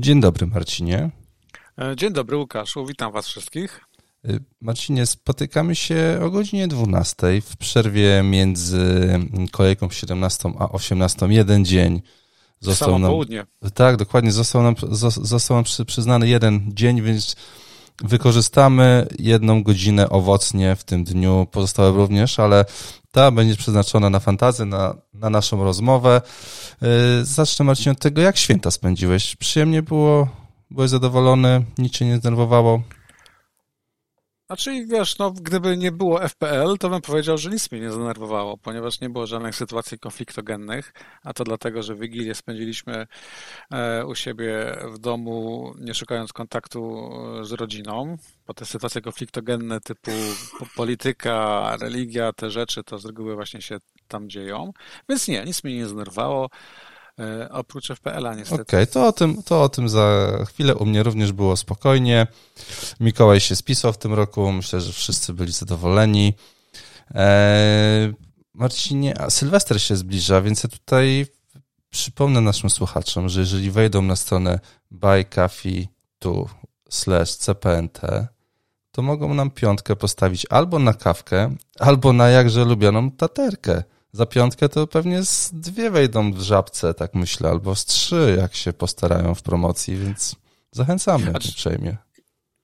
Dzień dobry, Marcinie. E, dzień dobry, Łukaszu. Witam Was wszystkich. E, Marcinie, spotykamy się o godzinie 12 w przerwie między kolejką 17 a 18. Jeden dzień. Został Samo nam, południe. Tak, dokładnie. Został nam, został nam przyznany jeden dzień, więc wykorzystamy jedną godzinę owocnie w tym dniu, pozostałe również, ale ta będzie przeznaczona na fantazję, na, na naszą rozmowę. Yy, zacznę Marcin od tego, jak święta spędziłeś. Przyjemnie było? Byłeś zadowolony? Nic cię nie zdenerwowało? Znaczy, wiesz, no, gdyby nie było FPL, to bym powiedział, że nic mnie nie zdenerwowało, ponieważ nie było żadnych sytuacji konfliktogennych, a to dlatego, że Wigilię spędziliśmy e, u siebie w domu, nie szukając kontaktu e, z rodziną, bo te sytuacje konfliktogenne typu polityka, religia, te rzeczy, to z reguły właśnie się tam dzieją. Więc nie, nic mnie nie zdenerwowało. E, oprócz FPL-a niestety. Okej, okay, to, o tym, to o tym za chwilę. U mnie również było spokojnie. Mikołaj się spisał w tym roku. Myślę, że wszyscy byli zadowoleni. Eee, Marcinie, a Sylwester się zbliża, więc ja tutaj przypomnę naszym słuchaczom, że jeżeli wejdą na stronę buycoffee2 slash cpnt, to mogą nam piątkę postawić albo na kawkę, albo na jakże lubioną taterkę za piątkę to pewnie z dwie wejdą w żabce, tak myślę, albo z trzy, jak się postarają w promocji, więc zachęcamy Acz... uprzejmie.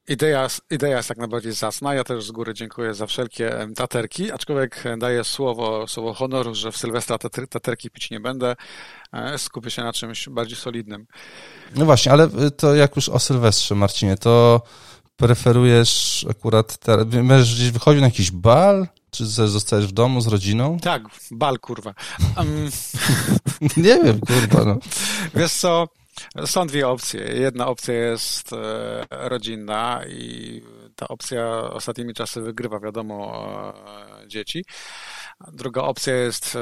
Idea, idea jest jak najbardziej zasna. Ja też z góry dziękuję za wszelkie taterki, aczkolwiek daję słowo, słowo honoru, że w Sylwestra taterki pić nie będę. E, skupię się na czymś bardziej solidnym. No właśnie, ale to jak już o Sylwestrze, Marcinie, to preferujesz akurat, te, będziesz gdzieś wychodził na jakiś bal? Czy zostajesz w domu z rodziną? Tak, bal, kurwa. Um... nie wiem, kurwa, no. Wiesz co, są dwie opcje. Jedna opcja jest e, rodzinna i ta opcja ostatnimi czasy wygrywa, wiadomo, e, dzieci. Druga opcja jest e,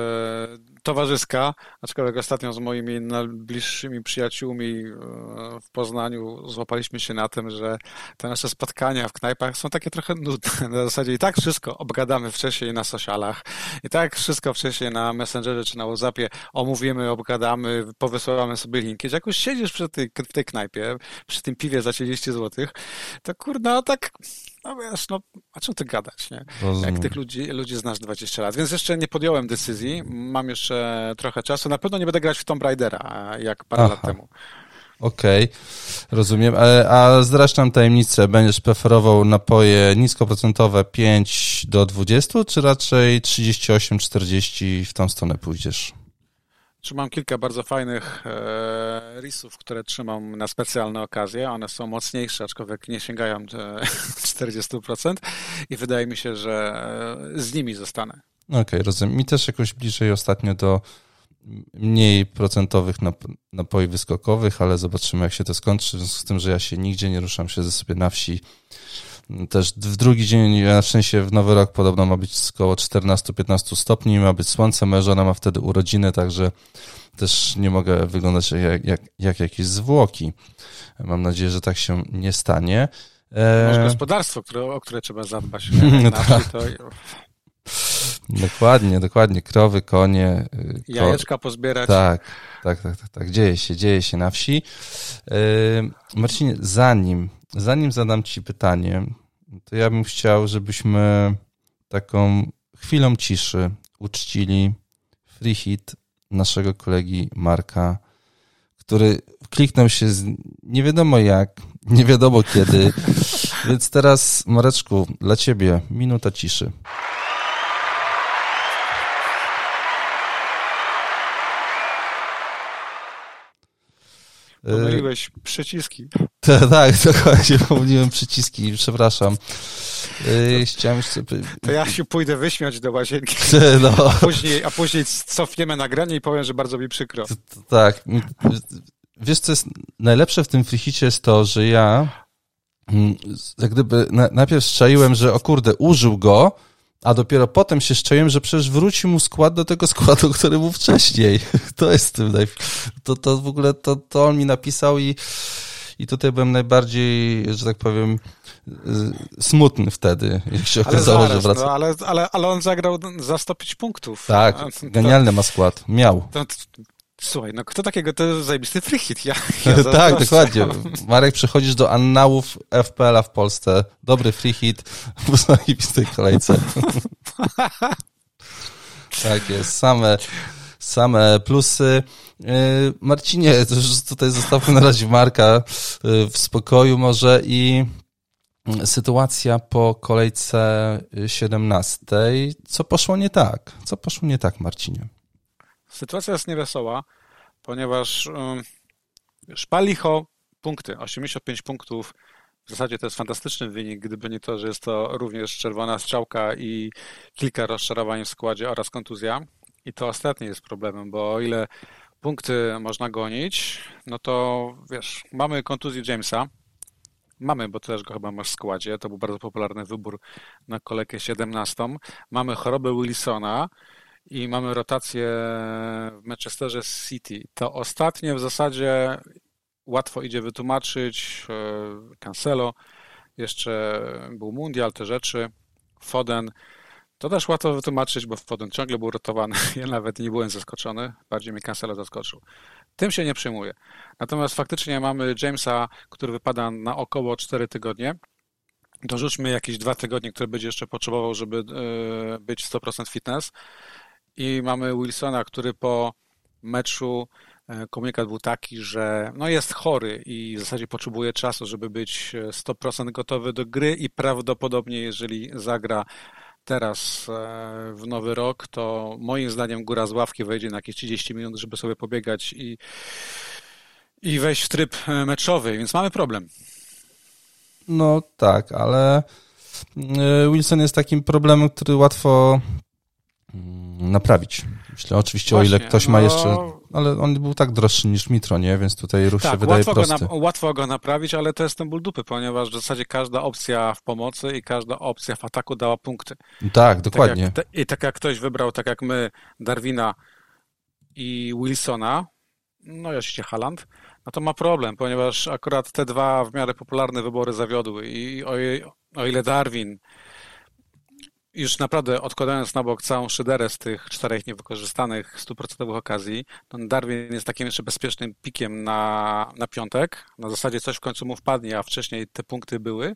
towarzyska, aczkolwiek ostatnio z moimi najbliższymi przyjaciółmi e, w Poznaniu złapaliśmy się na tym, że te nasze spotkania w knajpach są takie trochę nudne. Na zasadzie i tak wszystko obgadamy wcześniej na socialach, i tak wszystko wcześniej na Messengerze czy na WhatsAppie omówimy, obgadamy, powysyłamy sobie linki. Jak już siedzisz przy tej, w tej knajpie, przy tym piwie za 30 zł, to kurna, tak no wiesz, no, a czym ty gadać, nie? Rozumiem. Jak tych ludzi, ludzi znasz 20 lat. Więc jeszcze nie podjąłem decyzji, mam jeszcze trochę czasu. Na pewno nie będę grać w Tomb Raidera, jak parę Aha. lat temu. Okej, okay, rozumiem. E, a nam tajemnicę, będziesz preferował napoje niskoprocentowe 5 do 20, czy raczej 38-40 w tą stronę pójdziesz? Trzymam kilka bardzo fajnych e, risów, które trzymam na specjalne okazje. One są mocniejsze, aczkolwiek nie sięgają 40% i wydaje mi się, że e, z nimi zostanę. Okej, okay, rozumiem. Mi też jakoś bliżej ostatnio do mniej procentowych nap- napoi wyskokowych, ale zobaczymy, jak się to skończy. Z tym, że ja się nigdzie nie ruszam, siedzę sobie na wsi też w drugi dzień, na szczęście w Nowy Rok podobno ma być około 14-15 stopni, ma być słońce, moja żona ma wtedy urodziny, także też nie mogę wyglądać jak, jak, jak jakieś zwłoki. Mam nadzieję, że tak się nie stanie. Masz e, gospodarstwo, które, o które trzeba zadbać. tak. to... Dokładnie, dokładnie. Krowy, konie. Y, ko... Jajeczka pozbierać. Tak, tak, tak, tak, tak. Dzieje się, dzieje się na wsi. Yy, Marcinie, zanim zanim zadam Ci pytanie, to ja bym chciał, żebyśmy taką chwilą ciszy uczcili free hit naszego kolegi Marka, który kliknął się z nie wiadomo jak, nie wiadomo kiedy. Więc teraz, Mareczku, dla Ciebie minuta ciszy. Pomyliłeś przyciski. Tak, tak, dokładnie, pomyliłem przyciski, przepraszam. Yy, chciałem sobie... To ja się pójdę wyśmiać do łazienki, no. a, później, a później cofniemy nagranie i powiem, że bardzo mi przykro. Tak. Wiesz, co jest najlepsze w tym frichicie jest to, że ja mm, jak gdyby najpierw strzeliłem, że o kurde, użył go, a dopiero potem się szczęłem, że przecież wróci mu skład do tego składu, który był wcześniej. To jest tym naj... to, to w ogóle to, to on mi napisał i, i tutaj byłem najbardziej, że tak powiem, y, smutny wtedy, jak się okazało, zaraz, że wraca. No, ale, ale, ale on zagrał za 105 punktów. Tak, genialny ma skład. Miał. To, Słuchaj, no kto takiego, to zajebisty free hit. Ja, ja tak, dokładnie. Marek, przychodzisz do annałów FPL-a w Polsce. Dobry free hit w zajebistej kolejce. tak jest, same, same plusy. Y, Marcinie, to już tutaj zostawmy na razie Marka y, w spokoju może i sytuacja po kolejce 17. Co poszło nie tak? Co poszło nie tak, Marcinie? Sytuacja jest niewesoła, ponieważ szpalicho punkty, 85 punktów. W zasadzie to jest fantastyczny wynik, gdyby nie to, że jest to również czerwona strzałka i kilka rozczarowań w składzie oraz kontuzja. I to ostatnie jest problemem, bo o ile punkty można gonić, no to wiesz, mamy kontuzję Jamesa, Mamy, bo też go chyba masz w składzie. To był bardzo popularny wybór na kolejkę 17. Mamy chorobę Wilsona i mamy rotację w Manchesterze City. To ostatnie w zasadzie łatwo idzie wytłumaczyć. E, Cancelo, jeszcze był Mundial, te rzeczy. Foden. To też łatwo wytłumaczyć, bo Foden ciągle był rotowany. Ja nawet nie byłem zaskoczony. Bardziej mnie Cancelo zaskoczył. Tym się nie przejmuję. Natomiast faktycznie mamy Jamesa, który wypada na około 4 tygodnie. Dorzućmy jakieś dwa tygodnie, które będzie jeszcze potrzebował, żeby e, być 100% fitness. I mamy Wilsona, który po meczu e, komunikat był taki, że no jest chory i w zasadzie potrzebuje czasu, żeby być 100% gotowy do gry i prawdopodobnie jeżeli zagra teraz e, w nowy rok, to moim zdaniem góra z ławki wejdzie na jakieś 30 minut, żeby sobie pobiegać i, i wejść w tryb e, meczowy, więc mamy problem. No tak, ale e, Wilson jest takim problemem, który łatwo naprawić. Myślę oczywiście, Właśnie, o ile ktoś no... ma jeszcze ale on był tak droższy niż Mitro, nie? Więc tutaj ruch tak, się wydaje łatwo prosty. Go na, łatwo go naprawić, ale to jest ten ból dupy, ponieważ w zasadzie każda opcja w pomocy i każda opcja w ataku dała punkty. Tak, dokładnie. Tak jak, I tak jak ktoś wybrał, tak jak my, Darwina i Wilsona, no i oczywiście Haland, no to ma problem, ponieważ akurat te dwa w miarę popularne wybory zawiodły i o, o ile Darwin już naprawdę odkładając na bok całą szyderę z tych czterech niewykorzystanych stuprocentowych okazji, to Darwin jest takim jeszcze bezpiecznym pikiem na, na piątek. Na zasadzie coś w końcu mu wpadnie, a wcześniej te punkty były.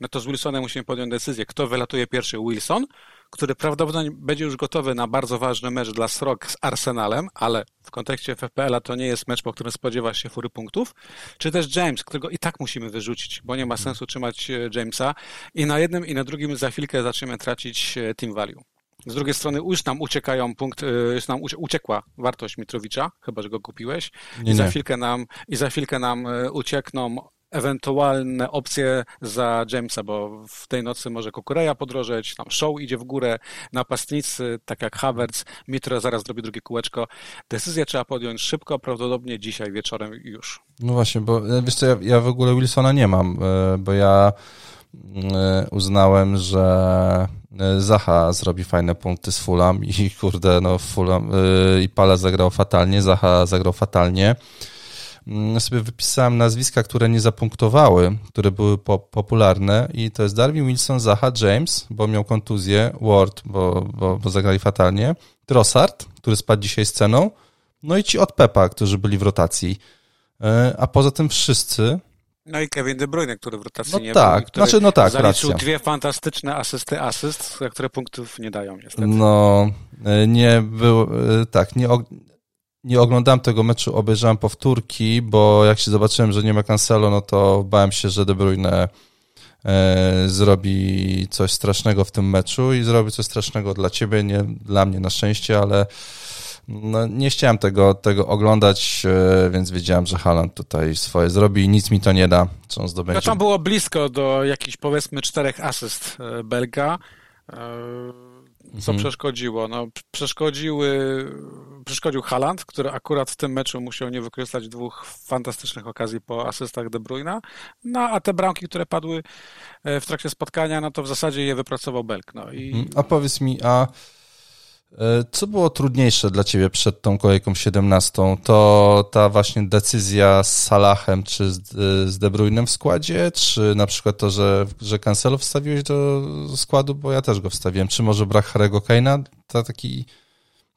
No to z Wilsonem musimy podjąć decyzję, kto wylatuje pierwszy. Wilson, który prawdopodobnie będzie już gotowy na bardzo ważny mecz dla Srok z Arsenalem, ale w kontekście FPL-a to nie jest mecz, po którym spodziewa się fury punktów, czy też James, którego i tak musimy wyrzucić, bo nie ma sensu trzymać e, Jamesa i na jednym i na drugim za chwilkę zaczniemy tracić e, team value. Z drugiej strony już nam uciekają punkt, e, już nam uciekła wartość Mitrowicza, chyba że go kupiłeś. Nie, I za chwilkę nam i za chwilkę nam uciekną ewentualne opcje za Jamesa, bo w tej nocy może Kukureja podrożeć, tam show idzie w górę, napastnicy, tak jak Havertz, Mitro zaraz zrobi drugie kółeczko. Decyzję trzeba podjąć szybko, prawdopodobnie dzisiaj wieczorem już. No właśnie, bo e, wiesz co, ja, ja w ogóle Wilsona nie mam, e, bo ja e, uznałem, że Zaha zrobi fajne punkty z Fulham i kurde, no Fulham i Pala zagrał fatalnie, Zaha zagrał fatalnie. Mm, sobie wypisałem nazwiska, które nie zapunktowały, które były po popularne i to jest Darwin Wilson, Zaha, James, bo miał kontuzję, Ward, bo, bo, bo zagrali fatalnie, Trossard, który spadł dzisiaj z ceną, no i ci od Pepa, którzy byli w rotacji. E, a poza tym wszyscy no i Kevin De Bruyne, który w rotacji no nie tak, był. Znaczy, no tak, zaliczył racja. dwie fantastyczne asysty asyst, które punktów nie dają niestety. No, e, nie był, e, tak, nie, nie oglądałem tego meczu, obejrzałem powtórki, bo jak się zobaczyłem, że nie ma Cancelo, no to bałem się, że De Bruyne e, zrobi coś strasznego w tym meczu i zrobi coś strasznego dla ciebie, nie dla mnie na szczęście, ale no, nie chciałem tego, tego oglądać, e, więc wiedziałem, że Haaland tutaj swoje zrobi i nic mi to nie da, co on zdobędzie. No tam było blisko do jakichś powiedzmy czterech asyst e, Belga. Co mhm. przeszkodziło? No, przeszkodziły, przeszkodził Haland, który akurat w tym meczu musiał nie wykorzystać dwóch fantastycznych okazji po asystach De Bruyna, no a te bramki, które padły e, w trakcie spotkania, no to w zasadzie je wypracował Belk. No, i... Mhm. A powiedz mi, a co było trudniejsze dla ciebie przed tą kolejką 17? To ta właśnie decyzja z Salahem czy z, z De Bruynem w składzie, czy na przykład to, że, że Cancelo wstawiłeś do składu, bo ja też go wstawiłem, czy może brak Harry'ego Kane'a? Ta taki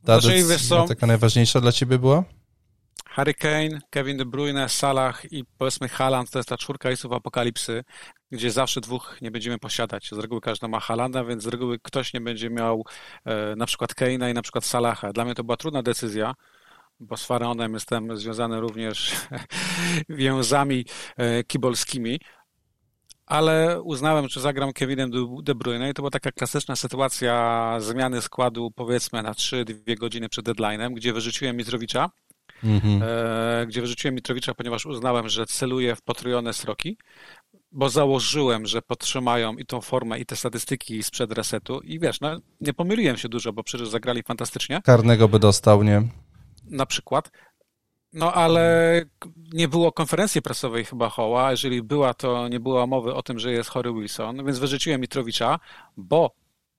ta znaczy, decyzja taka najważniejsza dla ciebie była? Harry Kane, Kevin De Bruyne, Salah i powiedzmy Haaland to jest ta czwórka isów apokalipsy, gdzie zawsze dwóch nie będziemy posiadać. Z reguły każdy ma Haalanda, więc z reguły ktoś nie będzie miał e, na przykład Kane'a i na przykład Salaha. Dla mnie to była trudna decyzja, bo z Faraonem jestem związany również więzami e, kibolskimi, ale uznałem, że zagram Kevinem De Bruyne i to była taka klasyczna sytuacja zmiany składu powiedzmy na 3-2 godziny przed deadline'em, gdzie wyrzuciłem Mitrowicza, mhm. e, gdzie wyrzuciłem Mitrowicza, ponieważ uznałem, że celuje w potrojone sroki, bo założyłem, że podtrzymają i tą formę, i te statystyki sprzed resetu i wiesz, no, nie pomyliłem się dużo, bo przecież zagrali fantastycznie. Karnego by dostał, nie? Na przykład. No ale nie było konferencji prasowej chyba Hoła. Jeżeli była, to nie było mowy o tym, że jest chory Wilson, więc wyrzuciłem Mitrowicza, bo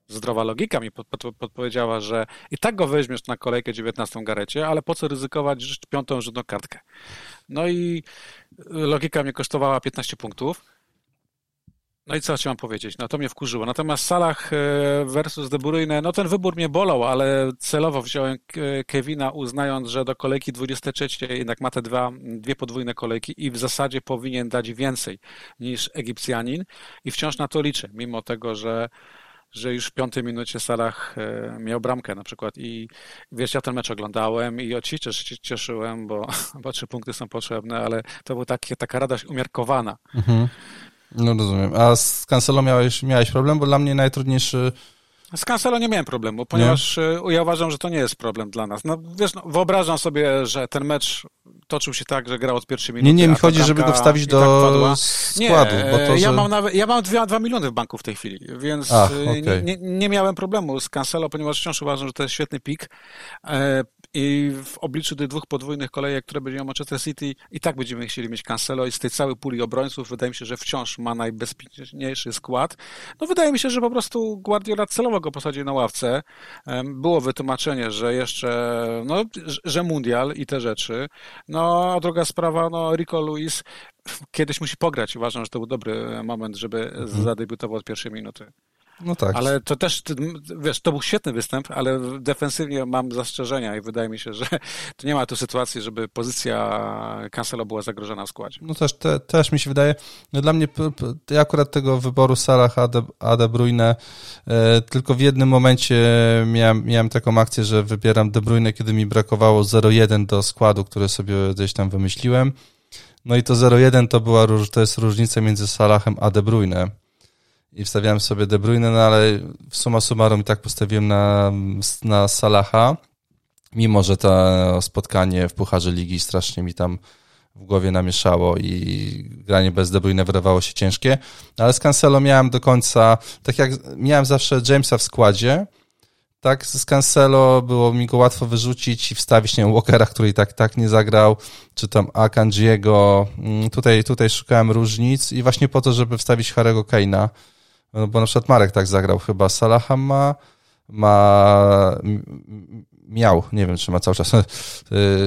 zdrowa logika mi podpowiedziała, że i tak go weźmiesz na kolejkę 19 garecie, ale po co ryzykować piątą rzutną kartkę? No i logika mnie kosztowała 15 punktów. No i co ci mam powiedzieć? No to mnie wkurzyło. Natomiast Salah e, versus De Bruyne, no ten wybór mnie bolał, ale celowo wziąłem Kevina, uznając, że do kolejki 23 jednak ma te dwa, dwie podwójne kolejki i w zasadzie powinien dać więcej niż Egipcjanin i wciąż na to liczę, mimo tego, że że już w piątej minucie Salah e, miał bramkę na przykład i wiesz, ja ten mecz oglądałem i oczywiście się cieszyłem, bo, bo trzy punkty są potrzebne, ale to była taka radość umiarkowana. Mhm. No rozumiem. A z Cancelo miałeś, miałeś problem? Bo dla mnie najtrudniejszy... Z Cancelo nie miałem problemu, ponieważ nie? E, ja uważam, że to nie jest problem dla nas. No wiesz, no, wyobrażam sobie, że ten mecz toczył się tak, że grał od pierwszej minuty. Nie, nie, mi chodzi, żeby go wstawić do tak składu. Nie, bo to, że... ja mam nawet, ja mam 2, 2 miliony w banku w tej chwili, więc Ach, e, okay. nie, nie, miałem problemu z Cancelo, ponieważ wciąż uważam, że to jest świetny pik. I w obliczu tych dwóch podwójnych kolejek, które będzie miał Manchester City, i tak będziemy chcieli mieć Cancelo i z tej całej puli obrońców wydaje mi się, że wciąż ma najbezpieczniejszy skład. No wydaje mi się, że po prostu Guardiola celowo go posadził na ławce. Było wytłumaczenie, że jeszcze, no, że mundial i te rzeczy. No, a druga sprawa, no, Rico Luis kiedyś musi pograć. Uważam, że to był dobry moment, żeby mhm. zadebiutował od pierwszej minuty. No tak. Ale to też, wiesz, to był świetny występ, ale defensywnie mam zastrzeżenia i wydaje mi się, że to nie ma tu sytuacji, żeby pozycja Cancelo była zagrożona w składzie. No też, te, też mi się wydaje, no dla mnie ja akurat tego wyboru Salah a De, a De Bruyne e, tylko w jednym momencie miałem, miałem taką akcję, że wybieram De Bruyne, kiedy mi brakowało 0-1 do składu, który sobie gdzieś tam wymyśliłem. No i to 0-1 to była, to jest różnica między Salahem a De Bruyne i wstawiałem sobie De Bruyne, no ale w suma summarum i tak postawiłem na, na Salaha, mimo że to spotkanie w Pucharze Ligi strasznie mi tam w głowie namieszało i granie bez De Bruyne wydawało się ciężkie, ale z Cancelo miałem do końca, tak jak miałem zawsze Jamesa w składzie, tak z Cancelo było mi go łatwo wyrzucić i wstawić, nie wiem, Walkera, który i tak, tak nie zagrał, czy tam Akanjiego. Mm, tutaj, tutaj szukałem różnic i właśnie po to, żeby wstawić Harego Kane'a, no bo na przykład Marek tak zagrał chyba. Salaha ma, ma miał, nie wiem czy ma cały czas, y,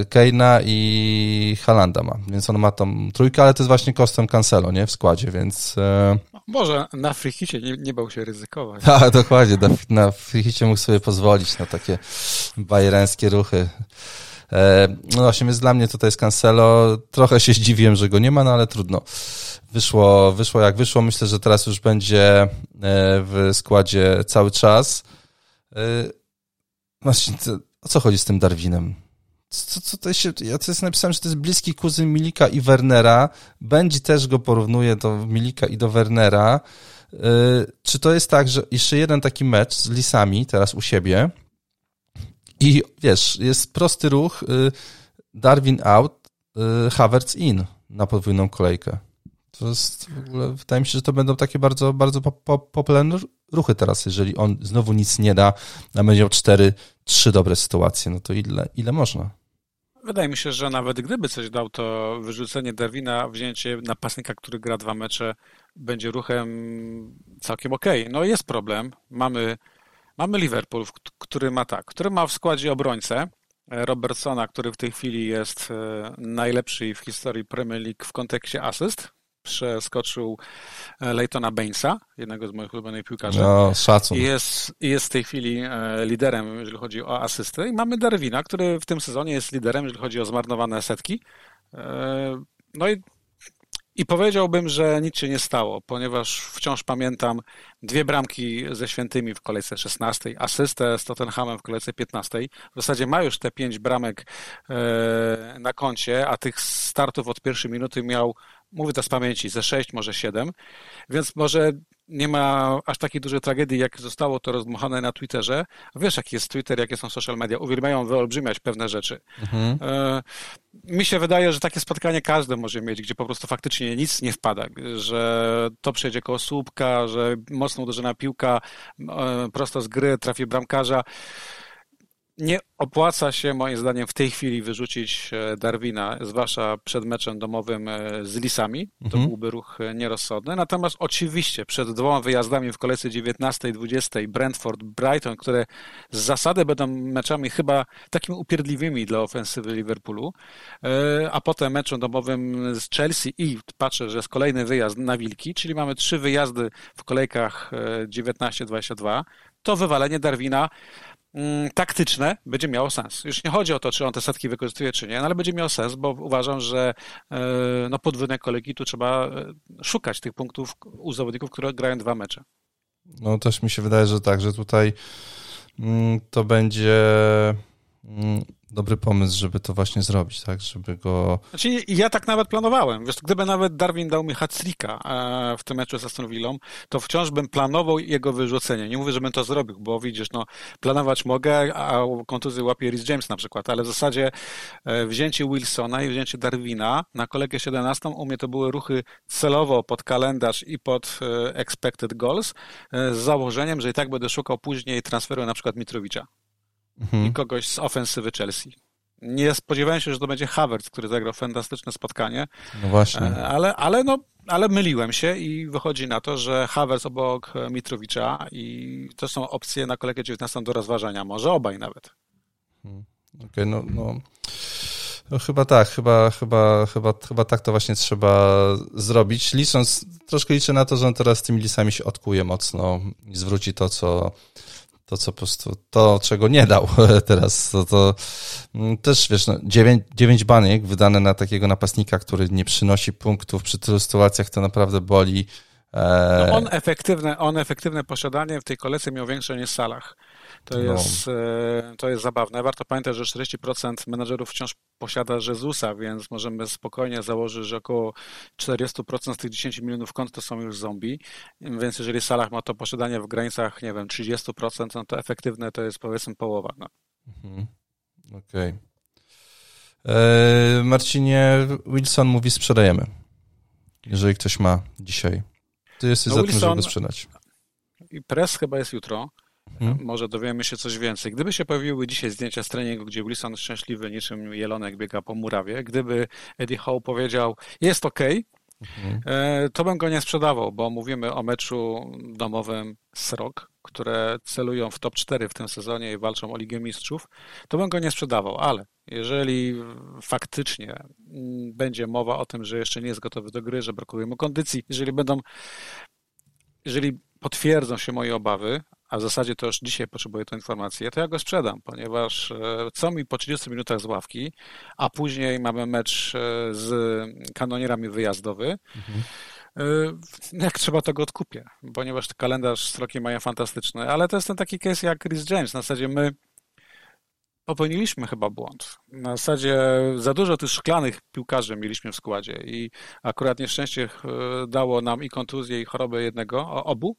Keina i Halanda ma, więc on ma tą trójkę, ale to jest właśnie kosztem Cancelo, nie, w składzie, więc... E, Może na frichicie nie, nie bał się ryzykować. Tak, dokładnie, na, na frichicie mógł sobie pozwolić na takie bajereńskie ruchy. E, no właśnie, więc dla mnie tutaj jest Cancelo. Trochę się zdziwiłem, że go nie ma, no ale trudno. Wyszło, wyszło jak wyszło. Myślę, że teraz już będzie e, w składzie cały czas. E, właśnie, o co chodzi z tym Darwinem? Co, co to się, ja to jest napisałem, że to jest bliski kuzyn Milika i Wernera. Będzie też go porównuje do Milika i do Wernera. Czy to jest tak, że jeszcze jeden taki mecz z Lisami teraz u siebie, i wiesz, jest prosty ruch, Darwin out, Havertz in na podwójną kolejkę. To jest w ogóle, wydaje mi się, że to będą takie bardzo, bardzo popularne ruchy teraz, jeżeli on znowu nic nie da, a będzie miał cztery, trzy dobre sytuacje, no to ile, ile można? Wydaje mi się, że nawet gdyby coś dał, to wyrzucenie Darwina, wzięcie napastnika, który gra dwa mecze, będzie ruchem całkiem okej. Okay. No jest problem. Mamy Mamy Liverpool, który ma tak, który ma w składzie obrońcę e, Robertsona, który w tej chwili jest e, najlepszy w historii Premier League w kontekście asyst. Przeskoczył e, Leightona Bainesa, jednego z moich ulubionych piłkarzy. No, szacun. I jest, jest w tej chwili e, liderem, jeżeli chodzi o asysty. I mamy Darwina, który w tym sezonie jest liderem, jeżeli chodzi o zmarnowane setki. No i i powiedziałbym, że nic się nie stało, ponieważ wciąż pamiętam dwie bramki ze Świętymi w kolejce 16, asystę z Tottenhamem w kolejce 15. W zasadzie ma już te pięć bramek e, na koncie, a tych startów od pierwszej minuty miał, mówię to z pamięci, ze sześć, może siedem, więc może nie ma aż takiej dużej tragedii, jak zostało to rozmuchane na Twitterze. Wiesz, jaki jest Twitter, jakie są social media. Uwielbiają wyolbrzymiać pewne rzeczy. Mhm. E, mi się wydaje, że takie spotkanie każdy może mieć, gdzie po prostu faktycznie nic nie wpada, że to przejdzie koło słupka, że mocno uderzona piłka e, prosto z gry trafi bramkarza nie opłaca się moim zdaniem w tej chwili wyrzucić e, Darwina, zwłaszcza przed meczem domowym e, z Lisami. To mhm. byłby ruch e, nierozsądny. Natomiast oczywiście przed dwoma wyjazdami w kolejce 19 i 20 Brentford, Brighton, które z zasady będą meczami chyba takimi upierdliwymi dla ofensywy Liverpoolu, a potem meczem domowym z Chelsea i patrzę, że jest kolejny wyjazd na Wilki, czyli mamy trzy wyjazdy w kolejkach 19-22, to wywalenie Darwina taktyczne będzie miało sens. Już nie chodzi o to, czy on te setki wykorzystuje, czy nie, no ale będzie miało sens, bo uważam, że e, no, podwójne kolegi tu trzeba e, szukać tych punktów u zawodników, które grają dwa mecze. No też mi się wydaje, że tak, że tutaj mm, to będzie mm, dobry pomysł, żeby to właśnie zrobić, tak, żeby go... Znaczy, ja tak nawet planowałem. Wiesz, gdyby nawet Darwin dał mi hat e, w tym meczu z Aston Villą, to wciąż bym planował jego wyrzucenie. Nie mówię, żebym to zrobił, bo widzisz, no, planować mogę, a kontuzję łapie Rhys James na przykład, ale w zasadzie e, wzięcie Wilsona i wzięcie Darwina na kolegę 17 u mnie to były ruchy celowo pod kalendarz i pod e, expected goals z założeniem, że i tak będę szukał później transferu na przykład Mitrowicza mhm. i kogoś z ofensywy Chelsea. Nie spodziewałem się, że to będzie Havertz, który zagrał fantastyczne spotkanie. No właśnie. E, ale, ale, no, ale myliłem się i wychodzi na to, że Havertz obok Mitrowicza i to są opcje na kolegę 19 do rozważania. Może obaj nawet. Hmm. Okej, okay, no, no. No chyba tak, chyba, chyba, chyba, chyba tak to właśnie trzeba zrobić. Licząc, troszkę liczę na to, że on teraz tymi lisami się odkuje mocno i zwróci to, co to, co po prostu, to, czego nie dał teraz, to, to mm, też, wiesz, no, dziewięć, dziewięć baniek wydane na takiego napastnika, który nie przynosi punktów przy tylu sytuacjach, to naprawdę boli. E, no on, efektywne, on efektywne posiadanie w tej kolejce miał większe niż Salah. To, no. jest, e, to jest zabawne. Warto pamiętać, że 40% menadżerów wciąż posiada Jezusa, więc możemy spokojnie założyć, że około 40% z tych 10 milionów kont to są już zombie. Więc jeżeli Salah ma to posiadanie w granicach, nie wiem, 30%, no to efektywne to jest powiedzmy połowa. No. Mhm. Okej. Okay. E, Marcinie, Wilson mówi sprzedajemy. Jeżeli ktoś ma dzisiaj. Ty jesteś no za Wilson, tym, żeby sprzedać. I press chyba jest jutro. Hmm. Może dowiemy się coś więcej. Gdyby się pojawiły dzisiaj zdjęcia z treningu, gdzie Wilson szczęśliwy niczym jelonek biega po murawie, gdyby Eddie Howe powiedział, jest ok, mhm. E, to bym go nie sprzedawał, bo mówimy o meczu domowym z Rock, które celują w top 4 w tym sezonie i walczą o Ligę Mistrzów, to bym go nie sprzedawał, ale jeżeli faktycznie mm, będzie mowa o tym, że jeszcze nie jest gotowy do gry, że brakuje mu kondycji, jeżeli będą jeżeli potwierdzą się moje obawy, a w zasadzie to już dzisiaj potrzebuję tę informację, to ja go sprzedam, ponieważ e, co mi po 30 minutach z ławki, a później mamy mecz e, z kanonierami wyjazdowy, mhm. E, jak trzeba, to go odkupię, ponieważ kalendarz stroki mają fantastyczny, ale to jest ten taki case jak Chris James. Na zasadzie my popełniliśmy chyba błąd. Na zasadzie za dużo tych szklanych piłkarzy mieliśmy w składzie i akurat nieszczęście dało nam i kontuzję, i chorobę jednego, obu,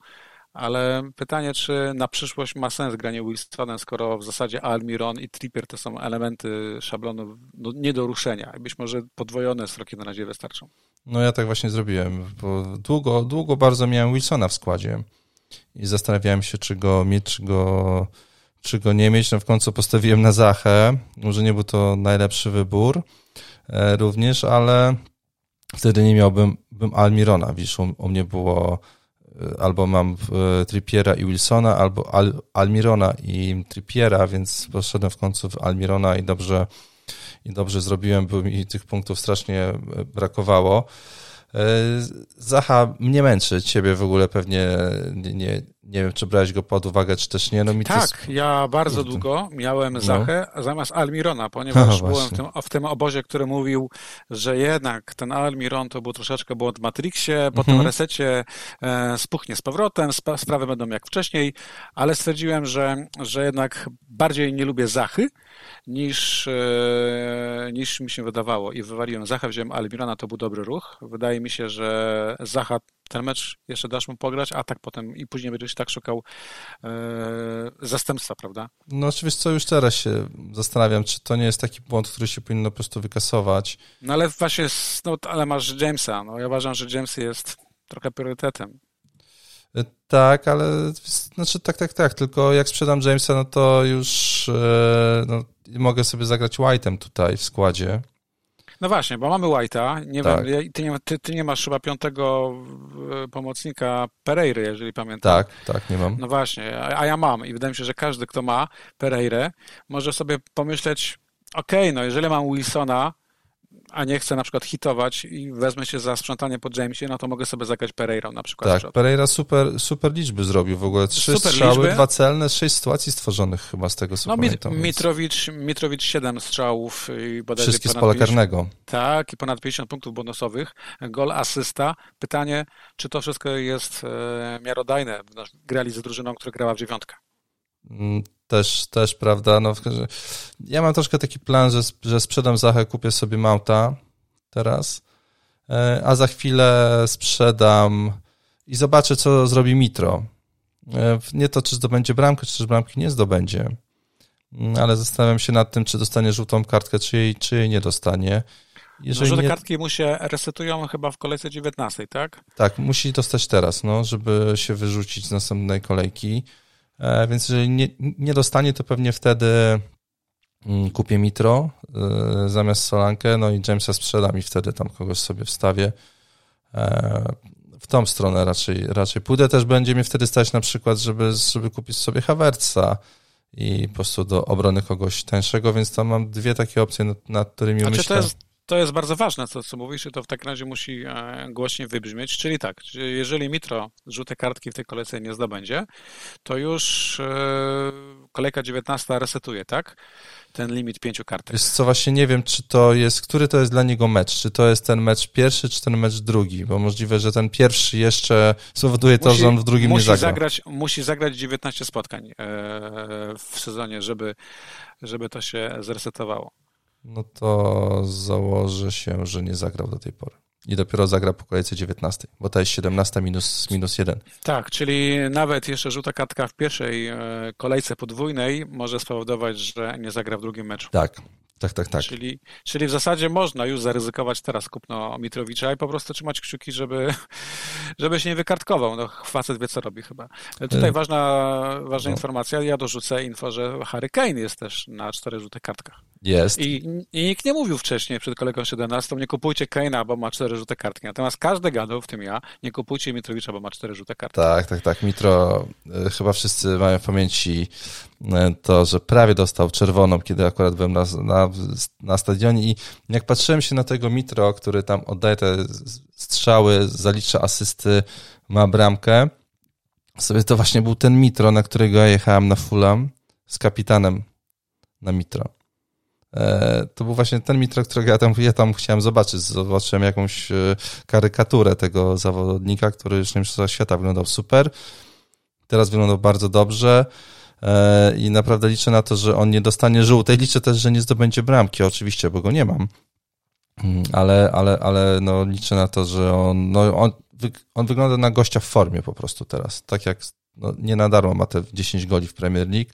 ale pytanie, czy na przyszłość ma sens granie Wilsonem, skoro w zasadzie Almiron i Trippier to są elementy szablonu no, nie do ruszenia. Być może podwojone sroki na razie wystarczą. No ja tak właśnie zrobiłem, bo długo, długo bardzo miałem Wilsona w składzie i zastanawiałem się, czy go mieć, czy go, czy go nie mieć. No w końcu postawiłem na Zachę. Może nie był to najlepszy wybór e, również, ale wtedy nie miałbym bym Almirona. Widzisz, u, u mnie było albo mam e, Trippiera i Wilsona, albo Al, Almirona i Trippiera, więc poszedłem w końcu w Almirona i dobrze, i dobrze zrobiłem, bo mi tych punktów strasznie e, brakowało. Zacha mnie męczy, ciebie w ogóle pewnie nie, nie, nie wiem, czy brałeś go pod uwagę, czy też nie. No mi tak, jest... ja bardzo długo miałem no. Zachę no. zamiast Almirona, ponieważ no, byłem w tym, w tym, obozie, który mówił, że jednak ten Almiron to był troszeczkę błąd w Matrixie, po mhm. tym resecie e, spuchnie z powrotem, sp sprawy będą jak wcześniej, ale stwierdziłem, że, że jednak bardziej nie lubię Zachy, niż, e, niż mi się wydawało i wywaliłem Zachę, wziąłem Almirona, to był dobry ruch. Wydaje mi się, że Zacha ten mecz jeszcze dasz mu pograć, a tak potem i później będziesz tak szukał e, zastępstwa, prawda? No oczywiście, co już teraz się zastanawiam, czy to nie jest taki błąd, który się powinno po prostu wykasować. No ale właśnie, no, ale masz Jamesa, no ja uważam, że James jest trochę priorytetem. E, tak, ale znaczy tak, tak, tak, tylko jak sprzedam Jamesa, no to już e, no, mogę sobie zagrać White'em tutaj w składzie. No właśnie, bo mamy White'a. Nie tak. wiem, ty, nie, ty, ty, nie masz chyba piątego e, pomocnika Pereiry, jeżeli pamiętam. Tak, tak, nie mam. No właśnie, a, a ja mam i wydaje mi się, że każdy, kto ma Pereirę, może sobie pomyśleć, okej, okay, no jeżeli mam Wilsona, a nie chcę na przykład hitować i wezmę się za sprzątanie po Jamesie, no to mogę sobie zagrać Pereirą na przykład. Tak, Pereira super, super liczby zrobił w ogóle. Trzy super strzały, liczby. dwa celne, sześć sytuacji stworzonych chyba z tego, co no, pamiętam. No Mitrowicz, Mitrowicz siedem strzałów i Wszystkie z pola karnego. Tak, i ponad 50 punktów bonusowych. Gol, asysta. Pytanie, czy to wszystko jest e, miarodajne? Grali z drużyną, która grała w dziewiątkę. Mm, też, też, prawda, no, ja mam troszkę taki plan, że, że sprzedam Zachę, kupię sobie Mauta teraz, e, a za chwilę sprzedam i zobaczę, co zrobi Mitro. E, nie to, czy zdobędzie bramkę, czy też bramki nie zdobędzie, mm, ale zastanawiam się nad tym, czy dostanie żółtą kartkę, czy jej, czy jej nie dostanie. Jeżeli no, żółte nie... kartki mu się resetują chyba w kolejce 19, tak? Tak, musi dostać teraz, no, żeby się wyrzucić z następnej kolejki. E, więc jeżeli nie, nie dostanie, to pewnie wtedy mm, kupię Mitro e, zamiast Solankę, no i Jamesa sprzedam i wtedy tam kogoś sobie wstawię. E, w tą stronę raczej, raczej pójdę. Też będzie mnie wtedy stać na przykład, żeby, żeby kupić sobie Havertza i po prostu do obrony kogoś tańszego, więc tam mam dwie takie opcje, nad, nad którymi myślę. To jest, to jest bardzo ważne, co, co mówisz, i to w takim razie musi e, głośniej wybrzmieć. Czyli tak, jeżeli Mitro żółte kartki w tej kolejce nie zdobędzie, to już e, kolejka 19 resetuje, tak? Ten limit pięciu kartek. Wiesz co, właśnie nie wiem, czy to jest, który to jest dla niego mecz, czy to jest ten mecz pierwszy, czy ten mecz drugi, bo możliwe, że ten pierwszy jeszcze spowoduje to, musi, że on w drugim nie zagra. Zagrać, musi zagrać 19 spotkań e, w sezonie, żeby, żeby to się zresetowało no to założę się, że nie zagrał do tej pory. I dopiero zagra po kolejce 19, bo to jest 17 minus, minus 1. Tak, czyli nawet jeszcze żółta kartka w pierwszej e, kolejce podwójnej może spowodować, że nie zagra w drugim meczu. Tak, tak, tak, tak. Czyli, czyli w zasadzie można już zaryzykować teraz kupno Mitrowicza i po prostu trzymać kciuki, żeby, żeby się nie wykartkował. No, facet wie, co robi chyba. Tutaj y ważna, ważna no. informacja. Ja dorzucę info, że Harry Kane jest też na czterech żółtych kartkach. Jest. I, I nikt nie mówił wcześniej przed kolegą 17, nie kupujcie Kane'a, bo ma cztery żółte kartki. Natomiast każdy gadał, w tym ja, nie kupujcie Mitrowicza, bo ma cztery żółte kartki. Tak, tak, tak. Mitro, y, chyba wszyscy mają w pamięci y, to, że prawie dostał czerwoną, kiedy akurat byłem na, na, na stadionie i jak patrzyłem się na tego Mitro, który tam oddaje te strzały, zalicza asysty, ma bramkę, sobie to właśnie był ten Mitro, na którego ja jechałem na Fulham z kapitanem na Mitro. E, to był właśnie ten Mitro, którego ja tam, ja tam chciałem zobaczyć. Zobaczyłem jakąś e, karykaturę tego zawodnika, który już na Mistrzostwach Świata wyglądał super. Teraz wyglądał bardzo dobrze i naprawdę liczę na to, że on nie dostanie żółtej. Liczę też, że nie zdobędzie bramki, oczywiście, bo go nie mam. Mm, ale, ale, ale no, liczę na to, że on, no, on, on wygląda na gościa w formie po prostu teraz. Tak jak no, nie na darmo ma te 10 goli w Premier League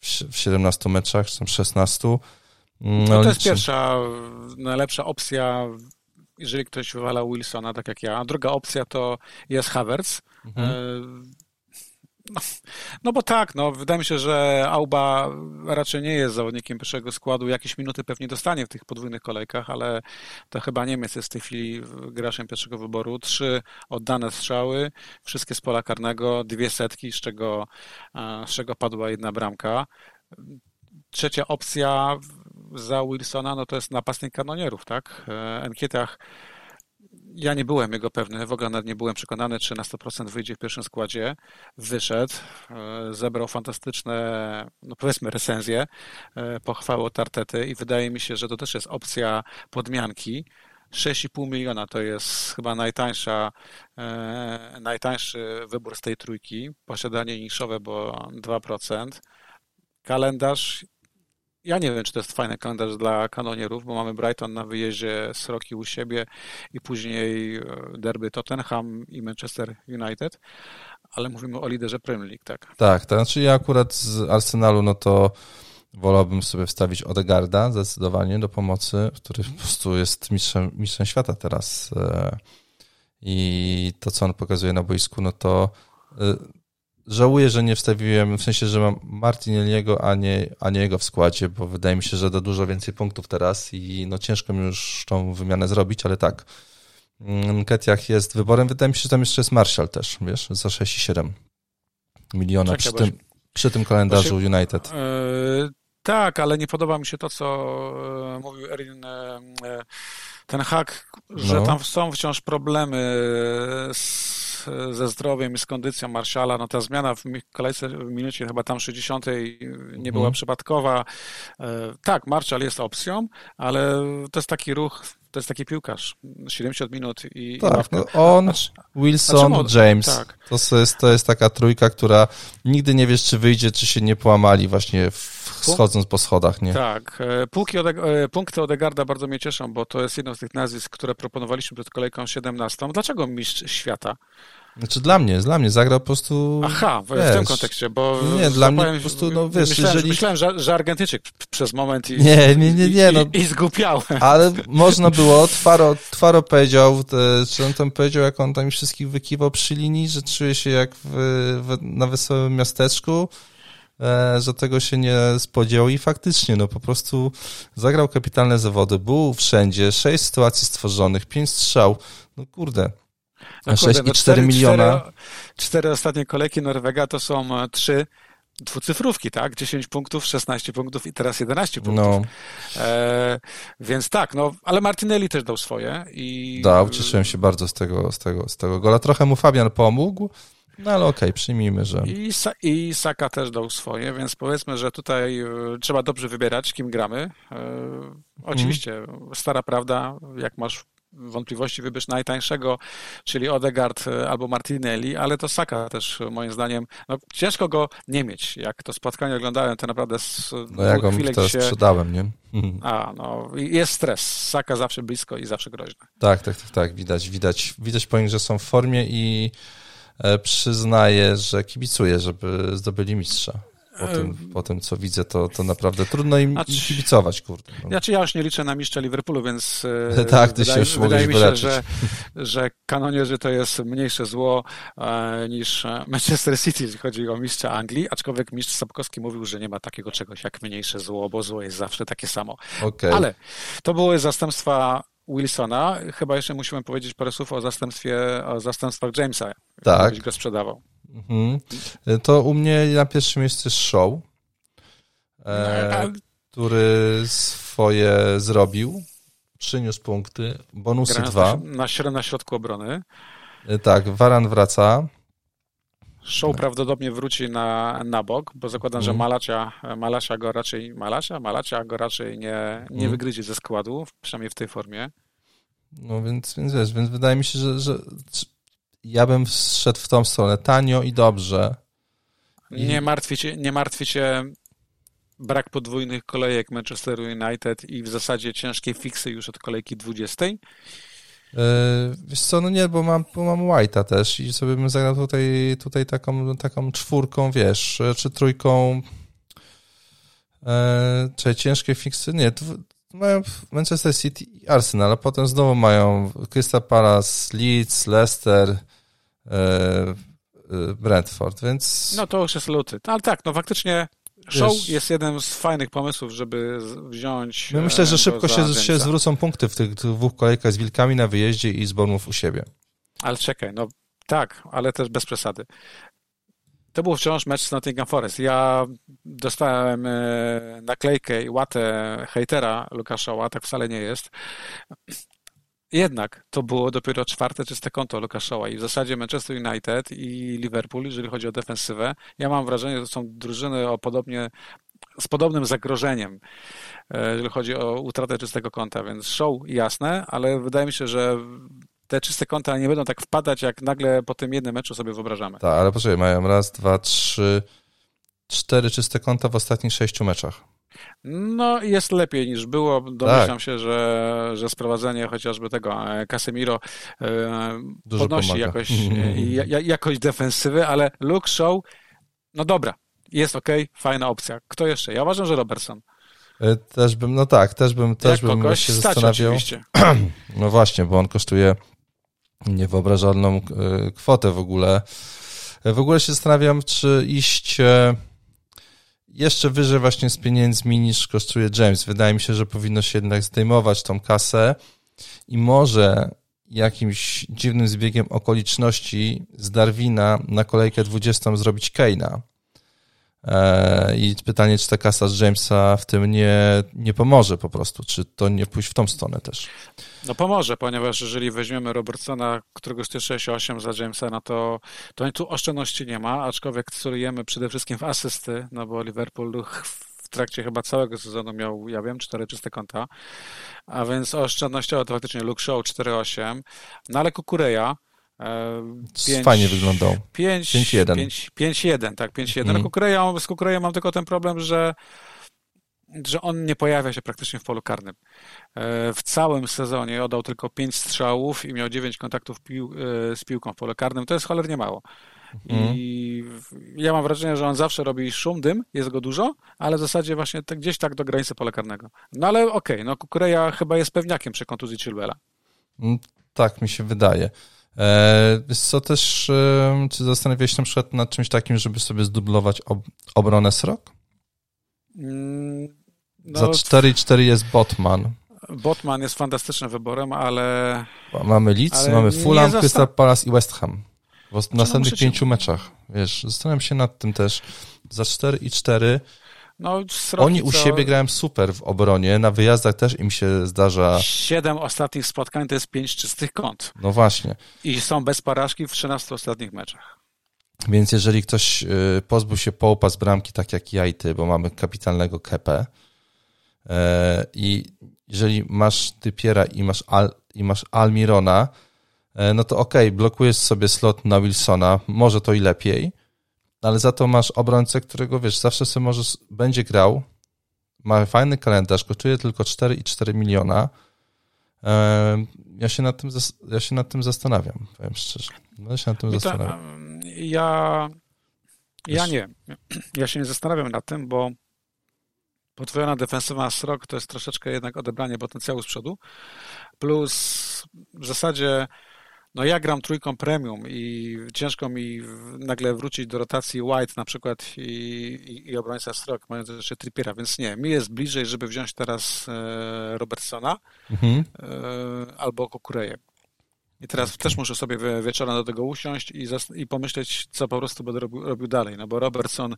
w, w 17 meczach, czy tam 16 no, no to jest pierwsza, najlepsza opcja, jeżeli ktoś wywala Wilsona, tak jak ja. A druga opcja to jest Havertz. Mhm. No, no, bo tak, no, wydaje mi się, że Auba raczej nie jest zawodnikiem pierwszego składu. Jakieś minuty pewnie dostanie w tych podwójnych kolejkach, ale to chyba Niemiec jest w tej chwili graczem pierwszego wyboru. Trzy oddane strzały, wszystkie z pola karnego, dwie setki, z czego, z czego padła jedna bramka. Trzecia opcja za Wilsona, no to jest napastnik kanonierów, tak? E, Enkietach ja nie byłem jego pewny, w ogóle nawet nie byłem przekonany, czy na 100% wyjdzie w pierwszym składzie. Wyszedł, e, zebrał fantastyczne, no powiedzmy, recenzje, e, pochwały od Artety i wydaje mi się, że to też jest opcja podmianki. 6,5 miliona to jest chyba najtańsza, e, najtańszy wybór z tej trójki. Posiadanie niszowe, bo 2%. Kalendarz ja nie wiem, czy to jest fajny kalendarz dla kanonierów, bo mamy Brighton na wyjeździe, Sroki u siebie i później e, derby Tottenham i Manchester United, ale mówimy o liderze Premier League, tak? Tak, to znaczy ja akurat z Arsenalu, no to wolałbym sobie wstawić Odegarda zdecydowanie do pomocy, który po prostu jest mistrzem, mistrzem świata teraz e, i to, co on pokazuje na boisku, no to e, żałuję, że nie wstawiłem, w sensie, że mam Martinelliego, a nie, a nie jego w składzie, bo wydaje mi się, że da dużo więcej punktów teraz i no ciężko mi już tą wymianę zrobić, ale tak. Mm, Ketiach jest wyborem. Wydaje mi się, że tam jeszcze jest Marshall też, wiesz, za 6,7 miliona Czekaj, przy, tym, przy tym kalendarzu United. Yy, tak, ale nie podoba mi się to, co e, mówił Erin e, ten hak, że no. tam są wciąż problemy z ze zdrowiem i z kondycją Marszala. No ta zmiana w kolejce w minucie chyba tam 60 nie była mhm. przypadkowa. E, tak, Marszal jest opcją, ale to jest taki ruch to jest taki piłkarz. 70 minut i. Tak, i no on, Wilson, James. Tak. To, jest, to jest taka trójka, która nigdy nie wiesz, czy wyjdzie, czy się nie połamali właśnie schodząc po schodach, nie? Tak. E, Półki Ode e, punkty Odegarda bardzo mnie cieszą, bo to jest jedno z tych nazwisk, które proponowaliśmy przed kolejką 17. Dlaczego mistrz świata? Znaczy dla mnie, dla mnie zagrał po prostu. Aha, w, wiesz, w tym kontekście, bo. Nie, dla mnie po prostu, no wiesz, myślałem, jeżeli. Myślałem, że, że Argentyczyk przez moment i. Nie, nie, nie, nie. No, i, i zgupiałem. Ale można było, Twaro, Twaro powiedział, czy on tam powiedział, jak on tam wszystkich wykiwał przy linii, że czuje się jak w, w, na wesołym miasteczku e, że tego się nie spodziewał i faktycznie, no po prostu zagrał kapitalne zawody, był wszędzie, sześć sytuacji stworzonych, pięć strzał, no kurde, no 6,4 miliona. Cztery, cztery ostatnie kolejki Norwega to są e, trzy dwucyfrówki, tak? 10 punktów, 16 punktów i teraz 11 punktów. No. E, więc tak, no, ale Martinelli też dał swoje i... Dał, cieszyłem się bardzo z tego, z tego, z tego gola. Trochę mu Fabian pomógł, no ale okej, okay, przyjmijmy, że... I, I Saka też dał swoje, więc powiedzmy, że tutaj e, trzeba dobrze wybierać, kim gramy. E, oczywiście, mm. stara prawda, jak masz wątpliwości wybierz najtańszego, czyli Odegaard e, albo Martinelli, ale to Saka też moim zdaniem, no, ciężko go nie mieć. Jak to spotkanie oglądałem, to naprawdę z No ja go teraz się... sprzedałem, nie? A, no jest stres. Saka zawsze blisko i zawsze groźny. Tak, tak, tak, tak. Widać, widać, widać po nich, że są w formie i przyznaję, że kibicuję, żeby zdobyli mistrza po tym, po tym co widzę, to, to naprawdę trudno im znaczy, kibicować, kurde. No. Znaczy ja już nie liczę na mistrza Liverpoolu, więc e, tak, ty wydaje, się już wydaje mi się, że, że kanonierzy to jest mniejsze zło e, niż Manchester City, jeśli chodzi o mistrza Anglii, aczkolwiek mistrz Sapkowski mówił, że nie ma takiego czegoś jak mniejsze zło, bo zło jest zawsze takie samo. Okay. Ale to były zastępstwa Wilsona. Chyba jeszcze musimy powiedzieć parę słów o zastępstwie, o zastępstwach Jamesa, tak. go sprzedawał. Mhm. To u mnie na pierwszym miejscu jest show, e, który swoje zrobił, przyniósł punkty, bonusy Grając dwa. Na, na środku obrony. E, tak, Waran wraca. Show tak. prawdopodobnie wróci na, na bok, bo zakładam, że mhm. Malacia, Malacia go raczej, Malacia, Malacia go raczej nie, nie mm. wygryzie ze składu, przynajmniej w tej formie. No więc, więc wiesz, więc wydaje mi się, że, że ja bym szedł w tą stronę tanio i dobrze. I... Nie martwi cię, nie martwi cię brak podwójnych kolejek Manchester United i w zasadzie ciężkie fiksy już od kolejki 20? Yy, wiesz co, no nie, bo mam, bo mam White'a też i sobie bym zagrał tutaj, tutaj taką, taką czwórką, wiesz, czy trójką, yy, czy ciężkie fiksy, nie, mają Manchester City i Arsenal, a potem znowu mają Crystal Palace, Leeds, Leicester, E, e, Brentford, więc... No to już jest luty. Ale tak, no faktycznie show Wiesz, jest jeden z fajnych pomysłów, żeby wziąć... No myślę, że szybko się, się zwrócą punkty w tych dwóch kolejkach z Wilkami na wyjeździe i z Bormów u siebie. Ale czekaj, no tak, ale też bez przesady. To był wciąż mecz z Nottingham Forest. Ja dostałem e, naklejkę i łatę hejtera Lukasza, tak wcale nie jest Jednak to było dopiero czwarte czyste konto Luka Shaw'a i w zasadzie Manchester United i Liverpool, jeżeli chodzi o defensywę, ja mam wrażenie, że to są drużyny o podobnie, z podobnym zagrożeniem, e, jeżeli chodzi o utratę czystego konta, więc show jasne, ale wydaje mi się, że te czyste konta nie będą tak wpadać, jak nagle po tym jednym meczu sobie wyobrażamy. Tak, ale poczekaj, mają raz, dwa, trzy, cztery czyste konta w ostatnich sześciu meczach. No, jest lepiej niż było. Domyślam tak. się, że, że sprowadzenie chociażby tego e, Casemiro e, Dużo podnosi pomaga. jakoś, e, jakość defensywy, ale Luke Show, no dobra, jest ok, fajna opcja. Kto jeszcze? Ja uważam, że Robertson. Też bym, no tak, też bym, też bym się zastanawiał. Oczywiście. No właśnie, bo on kosztuje niewyobrażalną kwotę w ogóle. W ogóle się zastanawiam, czy iść jeszcze wyżej właśnie z pieniędzmi niż kosztuje James. Wydaje mi się, że powinno się jednak zdejmować tą kasę i może jakimś dziwnym zbiegiem okoliczności z Darwina na kolejkę 20 zrobić Keina. E, I pytanie, czy ta kasa z Jamesa w tym nie, nie pomoże po prostu, czy to nie pójść w tą stronę też. No pomoże, ponieważ jeżeli weźmiemy Robertsona, którego jest 6,8 za Jamesa, no to, to tu oszczędności nie ma, aczkolwiek celujemy przede wszystkim w asysty, no bo Liverpool w trakcie chyba całego sezonu miał, ja wiem, cztery czyste konta, a więc oszczędnościowo to faktycznie Luke Show 4,8, no ale Kukureja 5, Fajnie wyglądał. 5-1. 5-1, tak, 5-1. Mm. Kukureja, z Kukureja mam tylko ten problem, że że on nie pojawia się praktycznie w polu karnym. E, w całym sezonie oddał tylko 5 strzałów i miał 9 kontaktów pił, e, z piłką w polu karnym. To jest cholernie mało. Mhm. I ja mam wrażenie, że on zawsze robi szum, dym, jest go dużo, ale w zasadzie właśnie tak, gdzieś tak do granicy pola karnego. No ale okej, okay, no Kukureja chyba jest pewniakiem przy kontuzji Chilwella. Mm, tak mi się wydaje. E, co, też e, czy zastanawiałeś się na przykład nad czymś takim, żeby sobie zdublować ob obronę Srok? Mm, no, Za 4,4 jest Botman. Botman jest fantastycznym wyborem, ale... Mamy Leeds, mamy Fulham, Crystal Palace i West Ham. W następnych pięciu meczach. Wiesz, zastanawiam się nad tym też. Za 4,4 no, Oni u siebie grałem super w obronie, na wyjazdach też im się zdarza. Siedem ostatnich spotkań to jest pięć czystych kąt. No właśnie. I są bez porażki w 13 ostatnich meczach. Więc jeżeli ktoś y, pozbył się połupa z bramki, tak jak ja i ty, bo mamy kapitalnego kepę, e, i jeżeli masz Typiera i masz, Al, i masz Almirona, e, no to okej, okay, blokujesz sobie slot na Wilsona, może to i lepiej, ale za to masz obrońcę, którego wiesz, zawsze sobie możesz, będzie grał, ma fajny kalendarz, kosztuje tylko 4,4 miliona. Ja się, nad tym, ja się nad tym zastanawiam, powiem szczerze. No, ja się nad tym to, zastanawiam. Ja, ja nie. Ja się nie zastanawiam nad tym, bo podwojona defensywa Srok to jest troszeczkę jednak odebranie potencjału z przodu. Plus w zasadzie no ja gram trójką premium i ciężko mi nagle wrócić do rotacji White na przykład i, i, i obrońca Strok, mając jeszcze Trippiera, więc nie, mi jest bliżej, żeby wziąć teraz e, Robertsona mhm. e, albo Kukureję. I teraz też muszę sobie wieczorem do tego usiąść i, i pomyśleć, co po prostu będę robił, robił dalej. No bo Robertson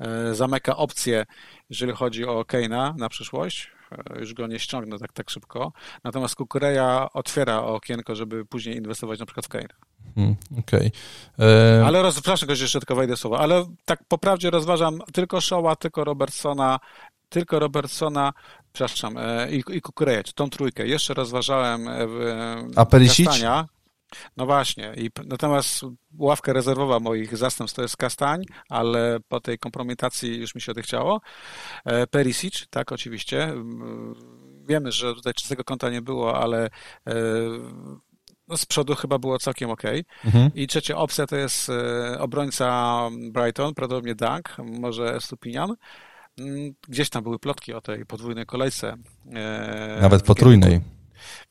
e, zamyka opcję, jeżeli chodzi o Keina na przyszłość. E, już go nie ściągnę tak, tak szybko. Natomiast Kukureja otwiera okienko, żeby później inwestować na przykład w Keina. Hmm, Okej. Okay. Ale roz, przepraszam, że jeszcze tylko wejdę słowo, ale tak po prawdzie rozważam tylko Shaw'a, tylko Robertsona, tylko Robertsona, przepraszam, e, i, i Kukureja, tą trójkę. Jeszcze rozważałem e, w A Perisic? No właśnie. I natomiast ławka rezerwowa moich zastępstw to jest Kastań, ale po tej kompromitacji już mi się odechciało. E, Perisic, tak, oczywiście. Wiemy, że tutaj czystego konta nie było, ale e, no z przodu chyba było całkiem ok. Mhm. I trzecia opcja to jest e, obrońca Brighton, prawdopodobnie Dunk, może Stupinian. Mm, gdzieś tam były plotki o tej podwójnej kolejce. Nawet potrójnej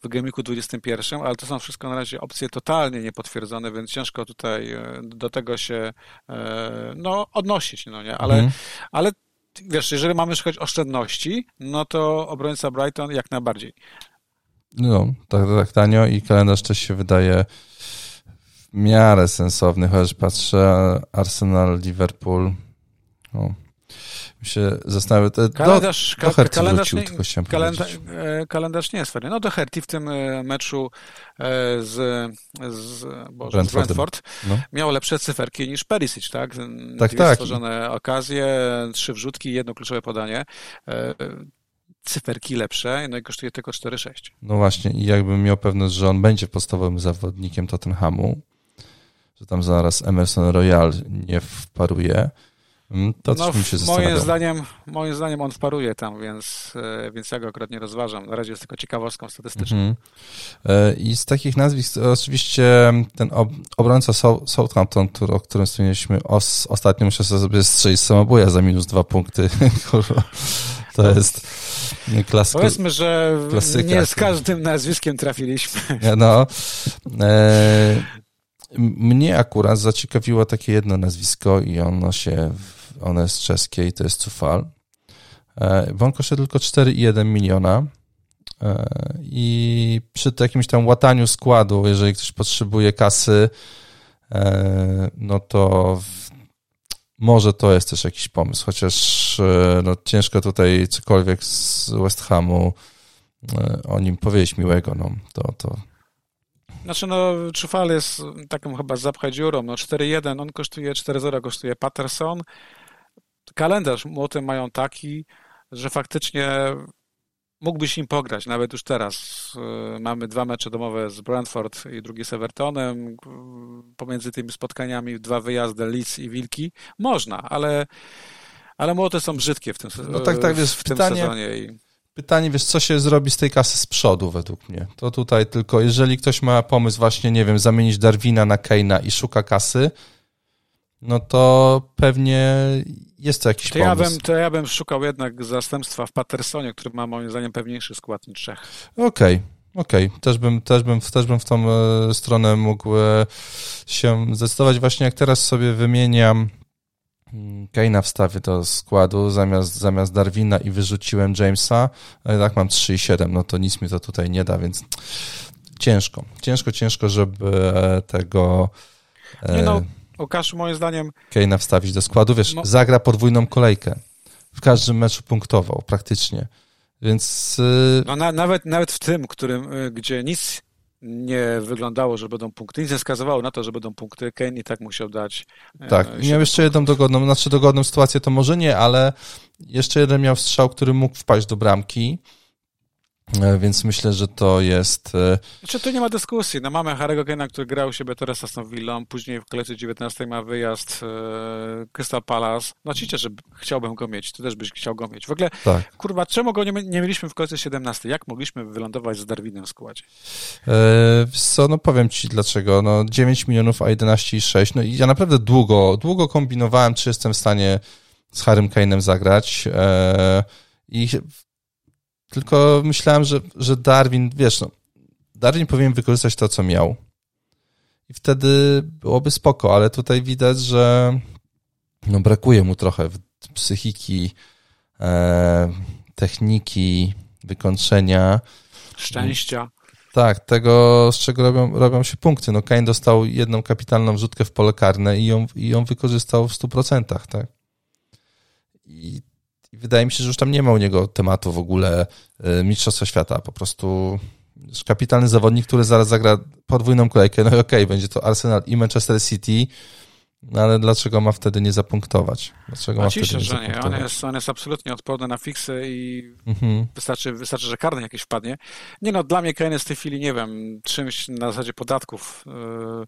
w Gamiku 21, ale to są wszystko na razie opcje totalnie niepotwierdzone, więc ciężko tutaj e, do tego się e, no, odnosić, no nie? Ale, mhm. ale wiesz, jeżeli mamy szukać oszczędności, no to obrońca Brighton jak najbardziej. No, tak, tak tanio i kalendarz też się wydaje w miarę sensowny, chociaż patrzę Arsenal, Liverpool, no, się zastanawiam, do, kalendarz, do Herty kalendarz, wrócił, chciałem kalendarz, e, kalendarz nie jest fajny. No do Herty w tym e, meczu e, z, z, Boże, z Brentford no. miał lepsze cyferki niż Perisic, tak? Tak, Dwie tak. stworzone okazje, trzy wrzutki, jedno kluczowe podanie cyferki lepsze, no i kosztuje tylko 4,6. No właśnie, i jakbym miał pewność, że on będzie podstawowym zawodnikiem Tottenhamu, że tam zaraz Emerson Royal nie wparuje, to no, mi się moim zdaniem, moim zdaniem on wparuje tam, więc, e, więc ja go akurat nie rozważam. Na razie jest tylko ciekawostką statystyczną. Mhm. E, I z takich nazwisk oczywiście ten obrońca Southampton, który, o którym wspomnieliśmy os, ostatnio, muszę sobie strzelić samobuja za minus dwa punkty. to no. jest klasyka. Powiedzmy, że klasyka. nie z każdym nazwiskiem trafiliśmy. No. E, mnie akurat zaciekawiło takie jedno nazwisko i ono się, ono jest czeskie i to jest Cufal. E, bo on kosztuje tylko 4,1 miliona. E, I przy jakimś tam łataniu składu, jeżeli ktoś potrzebuje kasy, e, no to może to jest też jakiś pomysł, chociaż no, ciężko tutaj cokolwiek z West Hamu o nim powiedzieć miłego, no to, to znaczy, no, Czufal jest taką chyba zapchać dziurą. No, 4-1, on kosztuje 4-0, kosztuje Patterson. Kalendarz młoty mają taki, że faktycznie mógłbyś im pograć, nawet już teraz. Y, mamy dwa mecze domowe z Brentford i drugi z Evertonem. Pomiędzy tymi spotkaniami dwa wyjazdy Leeds i Wilki. Można, ale, ale młote są brzydkie w tym, no tak, tak, wiesz, w pytanie, tym sezonie. I... Pytanie, wiesz, co się zrobi z tej kasy z przodu według mnie? To tutaj tylko, jeżeli ktoś ma pomysł właśnie, nie wiem, zamienić Darwina na Keina i szuka kasy, no to pewnie jest to jakiś to pomysł. Ja bym, to ja bym szukał jednak zastępstwa w Pattersonie, który ma moim zdaniem pewniejszy skład niż Czech. Okej. Okay. Okej, okay. też, bym, też, bym, też bym w tą e, stronę mógł e, się zdecydować. Właśnie jak teraz sobie wymieniam mm, Keina wstawię do składu zamiast, zamiast Darwina i wyrzuciłem Jamesa, ale tak mam 3,7, no to nic mi to tutaj nie da, więc ciężko, ciężko, ciężko, żeby e, tego... Nie no, Łukasz, moim zdaniem... Keina wstawić do składu, wiesz, Mo... zagra podwójną kolejkę. W każdym meczu punktował, praktycznie. Więc... Yy... No na, nawet, nawet w tym, którym, yy, gdzie nic nie wyglądało, że będą punkty, nic nie wskazywało na to, że będą punkty, Kane i tak musiał dać... Yy, tak, miał jeszcze jedną dogodną, znaczy dogodną sytuację to może nie, ale jeszcze jeden miał strzał, który mógł wpaść do bramki E, więc myślę, że to jest. E, znaczy, tu nie ma dyskusji. No, mamy Harry'ego Kane'a, który grał u siebie teraz Villą, później w kolejce 19 ma wyjazd e, Crystal Palace. No oczywiście, że chciałbym go mieć. Ty też byś chciał go mieć. W ogóle, tak. kurwa, czemu go nie, nie mieliśmy w kolejce 17? Jak mogliśmy wylądować z Darwinem w składzie? E, co, no powiem ci dlaczego. No 9 milionów, a 11,6. No i ja naprawdę długo, długo kombinowałem, czy jestem w stanie z Harrym Kane'em zagrać. E, I tylko myślałem, że, że Darwin, wiesz, no, Darwin powinien wykorzystać to, co miał. I wtedy byłoby spoko, ale tutaj widać, że no, brakuje mu trochę psychiki, e, techniki, wykończenia. Szczęścia. Tak, tego, z czego robią, robią się punkty. No, Kane dostał jedną kapitalną wrzutkę w pole karne i ją, i ją wykorzystał w 100%, tak? I i wydaje mi się, że już tam nie ma u niego tematu w ogóle e, Mistrzostwa Świata. Po prostu kapitalny zawodnik, który zaraz zagra podwójną kolejkę. No i okej, okay, będzie to Arsenal i Manchester City, no ale dlaczego ma wtedy nie zapunktować? Dlaczego ma wtedy nie że nie. On jest, on jest absolutnie odporny na fiksy i mhm. wystarczy, wystarczy, że karny jakiś wpadnie. Nie no, dla mnie Kane jest w tej chwili, nie wiem, czymś na zasadzie podatków. Yy,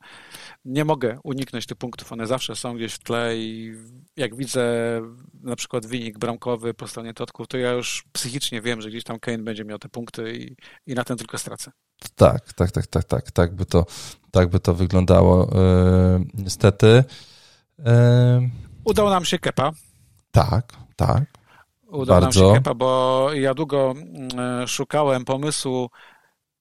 nie mogę uniknąć tych punktów. One zawsze są gdzieś w tle i jak widzę na przykład wynik bramkowy po stronie Totków, to ja już psychicznie wiem, że gdzieś tam Kane będzie miał te punkty i, i na tym tylko stracę. Tak, tak, tak, tak, tak, tak by to, tak by to wyglądało yy, niestety. Yy... Udało nam się Kepa. Tak, tak. Udało Bardzo. nam się Kepa, bo ja długo yy, szukałem pomysłu,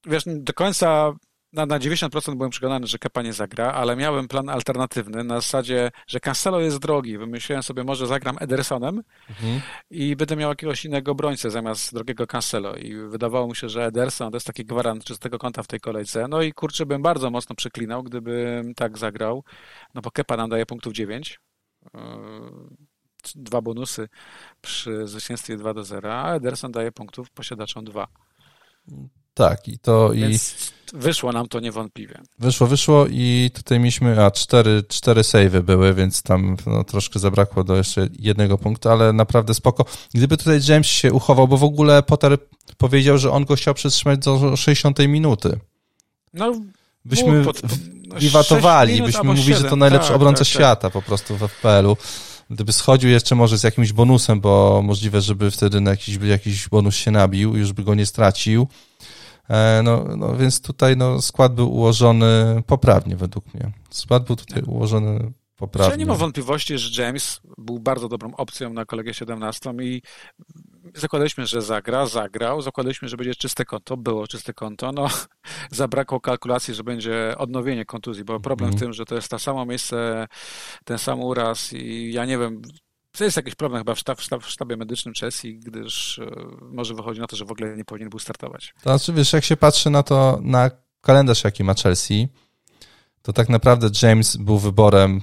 wiesz, do końca na, na 90% byłem przekonany, że Kepa nie zagra, ale miałem plan alternatywny na zasadzie, że Cancelo jest drogi. Wymyśliłem sobie, może zagram Edersonem mhm. i będę miał jakiegoś innego obrońcę zamiast drogiego Cancelo. I wydawało mi się, że Ederson to jest taki gwarant czystego konta w tej kolejce. No i kurczę, bym bardzo mocno przeklinał, gdybym tak zagrał, no bo Kepa nam daje punktów 9. Yy, dwa bonusy przy zwycięstwie 2 do 0, a Ederson daje punktów posiadaczom 2. Tak, i to Więc i wyszło nam to niewątpliwie. Wyszło, wyszło i tutaj mieliśmy, a cztery, cztery savey były, więc tam no, troszkę zabrakło do jeszcze jednego punktu, ale naprawdę spoko. Gdyby tutaj James się uchował, bo w ogóle Potter powiedział, że on go chciał przytrzymać do 60 minuty. No, byśmy pod, wiwatowali, byśmy mówili, że to najlepszy tak, obrońca tak, tak. świata po prostu w FPL-u. Gdyby schodził jeszcze może z jakimś bonusem, bo możliwe, żeby wtedy na jakiś, jakiś bonus się nabił już by go nie stracił. E, no, no więc tutaj no, skład był ułożony poprawnie według mnie. Skład był tutaj ułożony poprawnie. Ja nie mam wątpliwości, że James był bardzo dobrą opcją na kolegę 17 i zakładaliśmy, że zagra, zagrał, zakładaliśmy, że będzie czyste konto, było czyste konto, no zabrakło kalkulacji, że będzie odnowienie kontuzji, bo problem mm. w tym, że to jest to samo miejsce, ten sam uraz i ja nie wiem, to jest jakiś problem chyba w, sztab, w sztabie medycznym Chelsea, gdyż e, może wychodzi na to, że w ogóle nie powinien był startować. To znaczy, wiesz, jak się patrzy na to, na kalendarz, jaki ma Chelsea, to tak naprawdę James był wyborem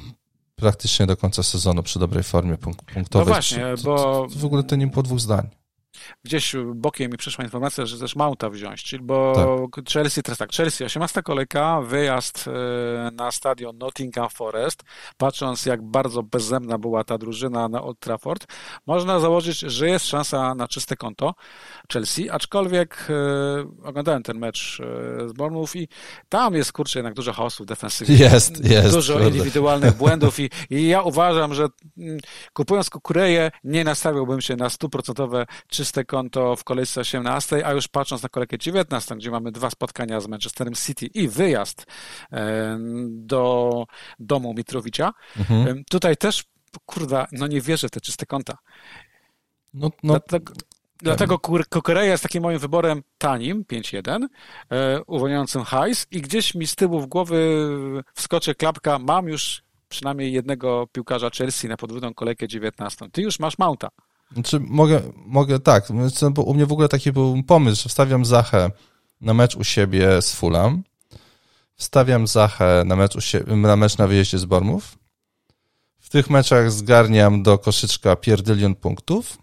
praktycznie do końca sezonu przy dobrej formie punktowej. No właśnie, bo... W ogóle to nie było dwóch zdań gdzieś bokiem mi przyszła informacja, że też Mounta wziąć, bo tak. Chelsea, teraz tak, Chelsea 18 kolejka, wyjazd e, na stadion Nottingham Forest, patrząc jak bardzo bezzemna była ta drużyna na Old Trafford, można założyć, że jest szansa na czyste konto Chelsea, aczkolwiek e, oglądałem ten mecz e, z Bournemouth i tam jest, kurczę, jednak dużo chaosu defensywnych. Jest, jest. Dużo prawda. indywidualnych błędów i, i ja uważam, że mm, kupując Kukureję nie nastawiłbym się na stuprocentowe czyste konto w kolejce 18, a już patrząc na kolejkę 19, gdzie mamy dwa spotkania z Manchesterem City i wyjazd do domu Mitrowicza, mhm. tutaj też, kurwa, no nie wierzę w te czyste konta. No, no. Dlatego, Dlatego Kukureja jest takim moim wyborem tanim, 5-1, e, uwolniającym hajs i gdzieś mi z tyłu w głowy wskoczy klapka, mam już przynajmniej jednego piłkarza Chelsea na podwójną kolejkę 19. Ty już masz Mounta. Znaczy, mogę, mogę tak, bo u mnie w ogóle taki był pomysł, że wstawiam Zachę na mecz u siebie z Fulham, wstawiam Zachę na mecz, u siebie, na mecz na wyjeździe z Bormów, w tych meczach zgarniam do koszyczka pierdylion punktów,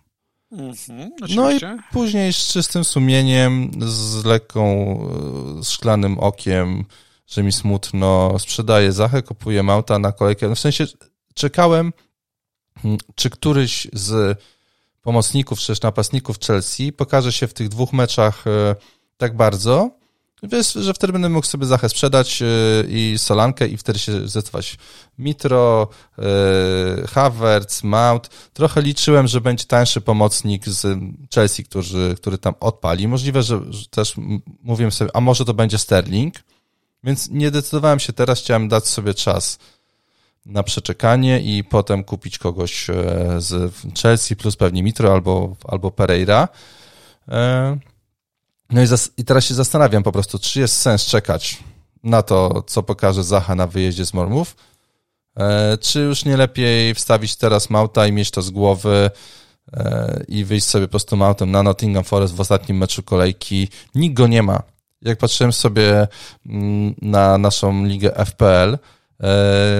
Mhm, no i później z czystym sumieniem, z lekką, z szklanym okiem, że mi smutno, sprzedaję Zachę, kupuję Mauta na kolejkę. No w sensie czekałem, hmm, czy któryś z pomocników czy też napastników Chelsea pokaże się w tych dwóch meczach e, tak bardzo, że wtedy będę mógł sobie Zachę sprzedać e, i Solankę i wtedy się zdecydować. Mitro, e, Havertz, Mount. Trochę liczyłem, że będzie tańszy pomocnik z Chelsea, który, który tam odpali. Możliwe, że, że też mówiłem sobie, a może to będzie Sterling. Więc nie decydowałem się teraz, chciałem dać sobie czas na przeczekanie i potem kupić kogoś e, z Chelsea plus pewnie Mitro albo, albo Pereira. E, no i, i teraz się zastanawiam po prostu, czy jest sens czekać na to, co pokaże Zacha na wyjeździe z Mormów, e, czy już nie lepiej wstawić teraz Mauta i mieć to z głowy i wyjść sobie po prostu Mautem na Nottingham Forest w ostatnim meczu kolejki. Nikt go nie ma. Jak patrzyłem sobie mm, na naszą ligę FPL,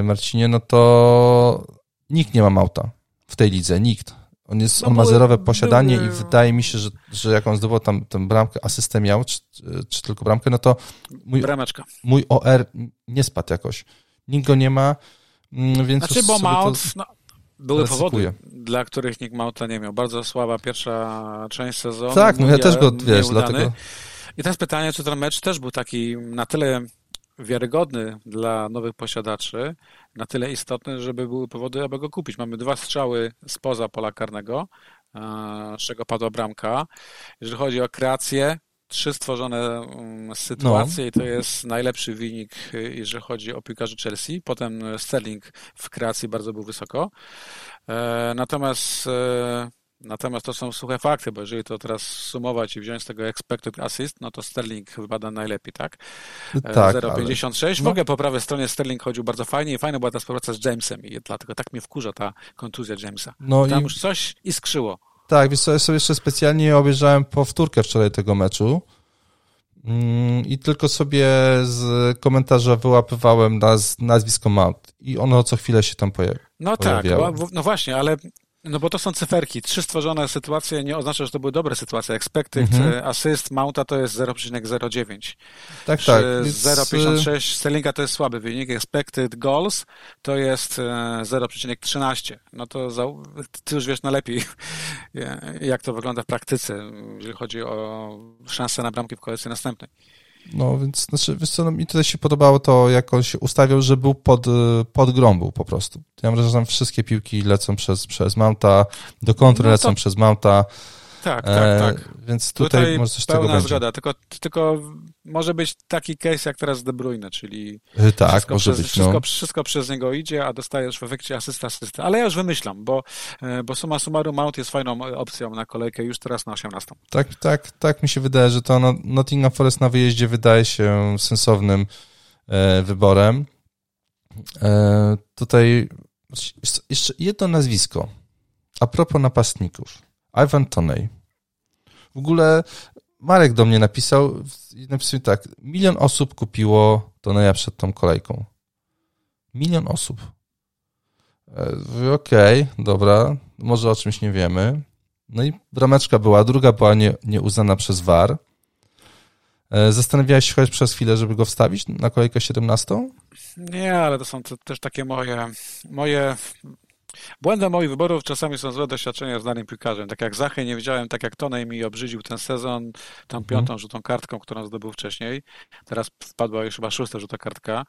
Marcinie, no to nikt nie ma Mauta w tej lidze, nikt. On, jest, no on ma zerowe posiadanie były... i wydaje mi się, że, że jak on zdobył tam tę bramkę, asystę miał, czy, czy tylko bramkę, no to mój, Brameczka. mój OR nie spadł jakoś. Nikt go nie ma, mm, więc... Znaczy, bo Maut, no, były powody, dla których nikt Mauta nie miał. Bardzo słaba pierwsza część sezonu. Tak, no ja też go, wiesz, dlatego... I teraz pytanie, czy ten mecz też był taki na tyle wiarygodny dla nowych posiadaczy, na tyle istotny, żeby były powody, aby go kupić. Mamy dwa strzały spoza pola karnego, z czego padła bramka. Jeżeli chodzi o kreację, trzy stworzone mm, sytuacje no. i to jest najlepszy wynik, jeżeli chodzi o piłkarzy Chelsea. Potem Sterling w kreacji bardzo był wysoko. E, natomiast e, Natomiast to są suche fakty, bo jeżeli to teraz sumować i wziąć z tego expected assist, no to Sterling wypada najlepiej, tak? Tak. 0,56. Ale... W ogóle po prawej stronie Sterling chodził bardzo fajnie i fajna była ta współpraca z Jamesem i dlatego tak mnie wkurza ta kontuzja Jamesa. No Tam i... już coś iskrzyło. Tak, więc ja sobie jeszcze specjalnie obejrzałem powtórkę wczoraj tego meczu mm, i tylko sobie z komentarza wyłapywałem naz, nazwisko Mount i ono co chwilę się tam pojawia. No tak, no właśnie, ale No bo to są cyferki. Trzy stworzone sytuacje nie oznacza, że to były dobre sytuacje. Expected mhm. assist Mounta to jest 0,09. Tak, Przy tak. 0,56 Sterlinga to jest słaby wynik. Expected goals to jest 0,13. No to za, ty już wiesz najlepiej, jak to wygląda w praktyce, jeżeli chodzi o szansę na bramki w kolejce następnej. No więc, znaczy, wiesz co, no, mi tutaj się podobało to, jak on się ustawiał, że był pod, pod grą był po prostu. Ja myślę, że tam wszystkie piłki lecą przez, przez Mounta, do kontry no to... lecą przez Mounta. Tak, tak, e, tak. Więc tutaj, tutaj może coś tego będzie. zgoda, tylko, tylko może być taki case jak teraz De Bruyne, czyli e, tak, wszystko, może przez, być, wszystko, no. wszystko przez niego idzie, a dostajesz w efekcie asysta, asysta. Ale ja już wymyślam, bo, e, bo suma summarum Mount jest fajną opcją na kolejkę już teraz na 18. Tak, tak, tak mi się wydaje, że to no, Nottingham Forest na wyjeździe wydaje się sensownym wyborem. Tutaj jeszcze jedno nazwisko. A propos napastników. Ivan Toney. W ogóle Marek do mnie napisał i napisał tak, milion osób kupiło Toneja przed tą kolejką. Milion osób. E, okej, okay, dobra, może o czymś nie wiemy. No i brameczka była, druga była nie, nieuznana przez VAR. E, zastanawiałeś się choć przez chwilę, żeby go wstawić na kolejkę 17? Nie, ale to są też takie moje, moje Błędem moich wyborów czasami są złe doświadczenia z danym piłkarzem. Tak jak Zachy nie wiedziałem, tak jak Tonej mi obrzydził ten sezon, tą mhm. piątą żółtą kartką, którą zdobył wcześniej. Teraz wpadła już chyba szósta żółta kartka.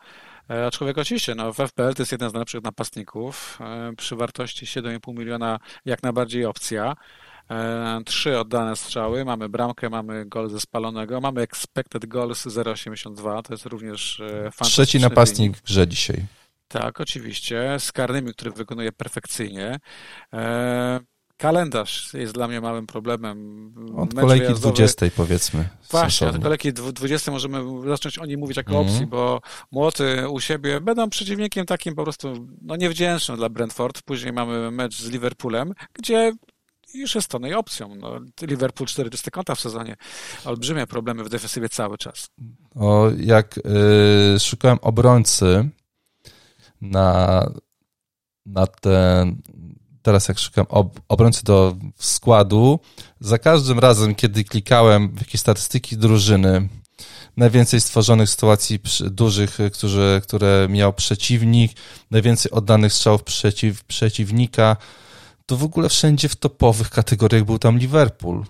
E, aczkolwiek oczywiście, no, w FPL to jest jeden z najlepszych napastników. E, przy wartości 7,5 miliona jak najbardziej opcja. E, trzy oddane strzały, mamy bramkę, mamy gol ze spalonego, mamy expected goals 0,82, to jest również fantastyczny Trzeci napastnik wynik. w grze dzisiaj. Tak, oczywiście, z karnymi, które wykonuje perfekcyjnie. E, kalendarz jest dla mnie małym problemem. Od Mecz kolejki wyjazdowy... 20 powiedzmy. Właśnie, od kolejki 20 możemy zacząć o niej mówić jako mm. opcji, bo młoty u siebie będą przeciwnikiem takim po prostu no, niewdzięcznym dla Brentford. Później mamy mecz z Liverpoolem, gdzie już jest to no opcją. No, Liverpool 40 kąta w sezonie. Olbrzymie problemy w defensywie cały czas. O, jak yy, szukałem obrońcy, na, na ten, teraz jak szukam ob, obrońcy do składu, za każdym razem, kiedy klikałem w jakieś statystyki drużyny, najwięcej stworzonych sytuacji dużych, którzy, które miał przeciwnik, najwięcej oddanych strzałów przeciw, przeciwnika, to w ogóle wszędzie w topowych kategoriach był tam Liverpool.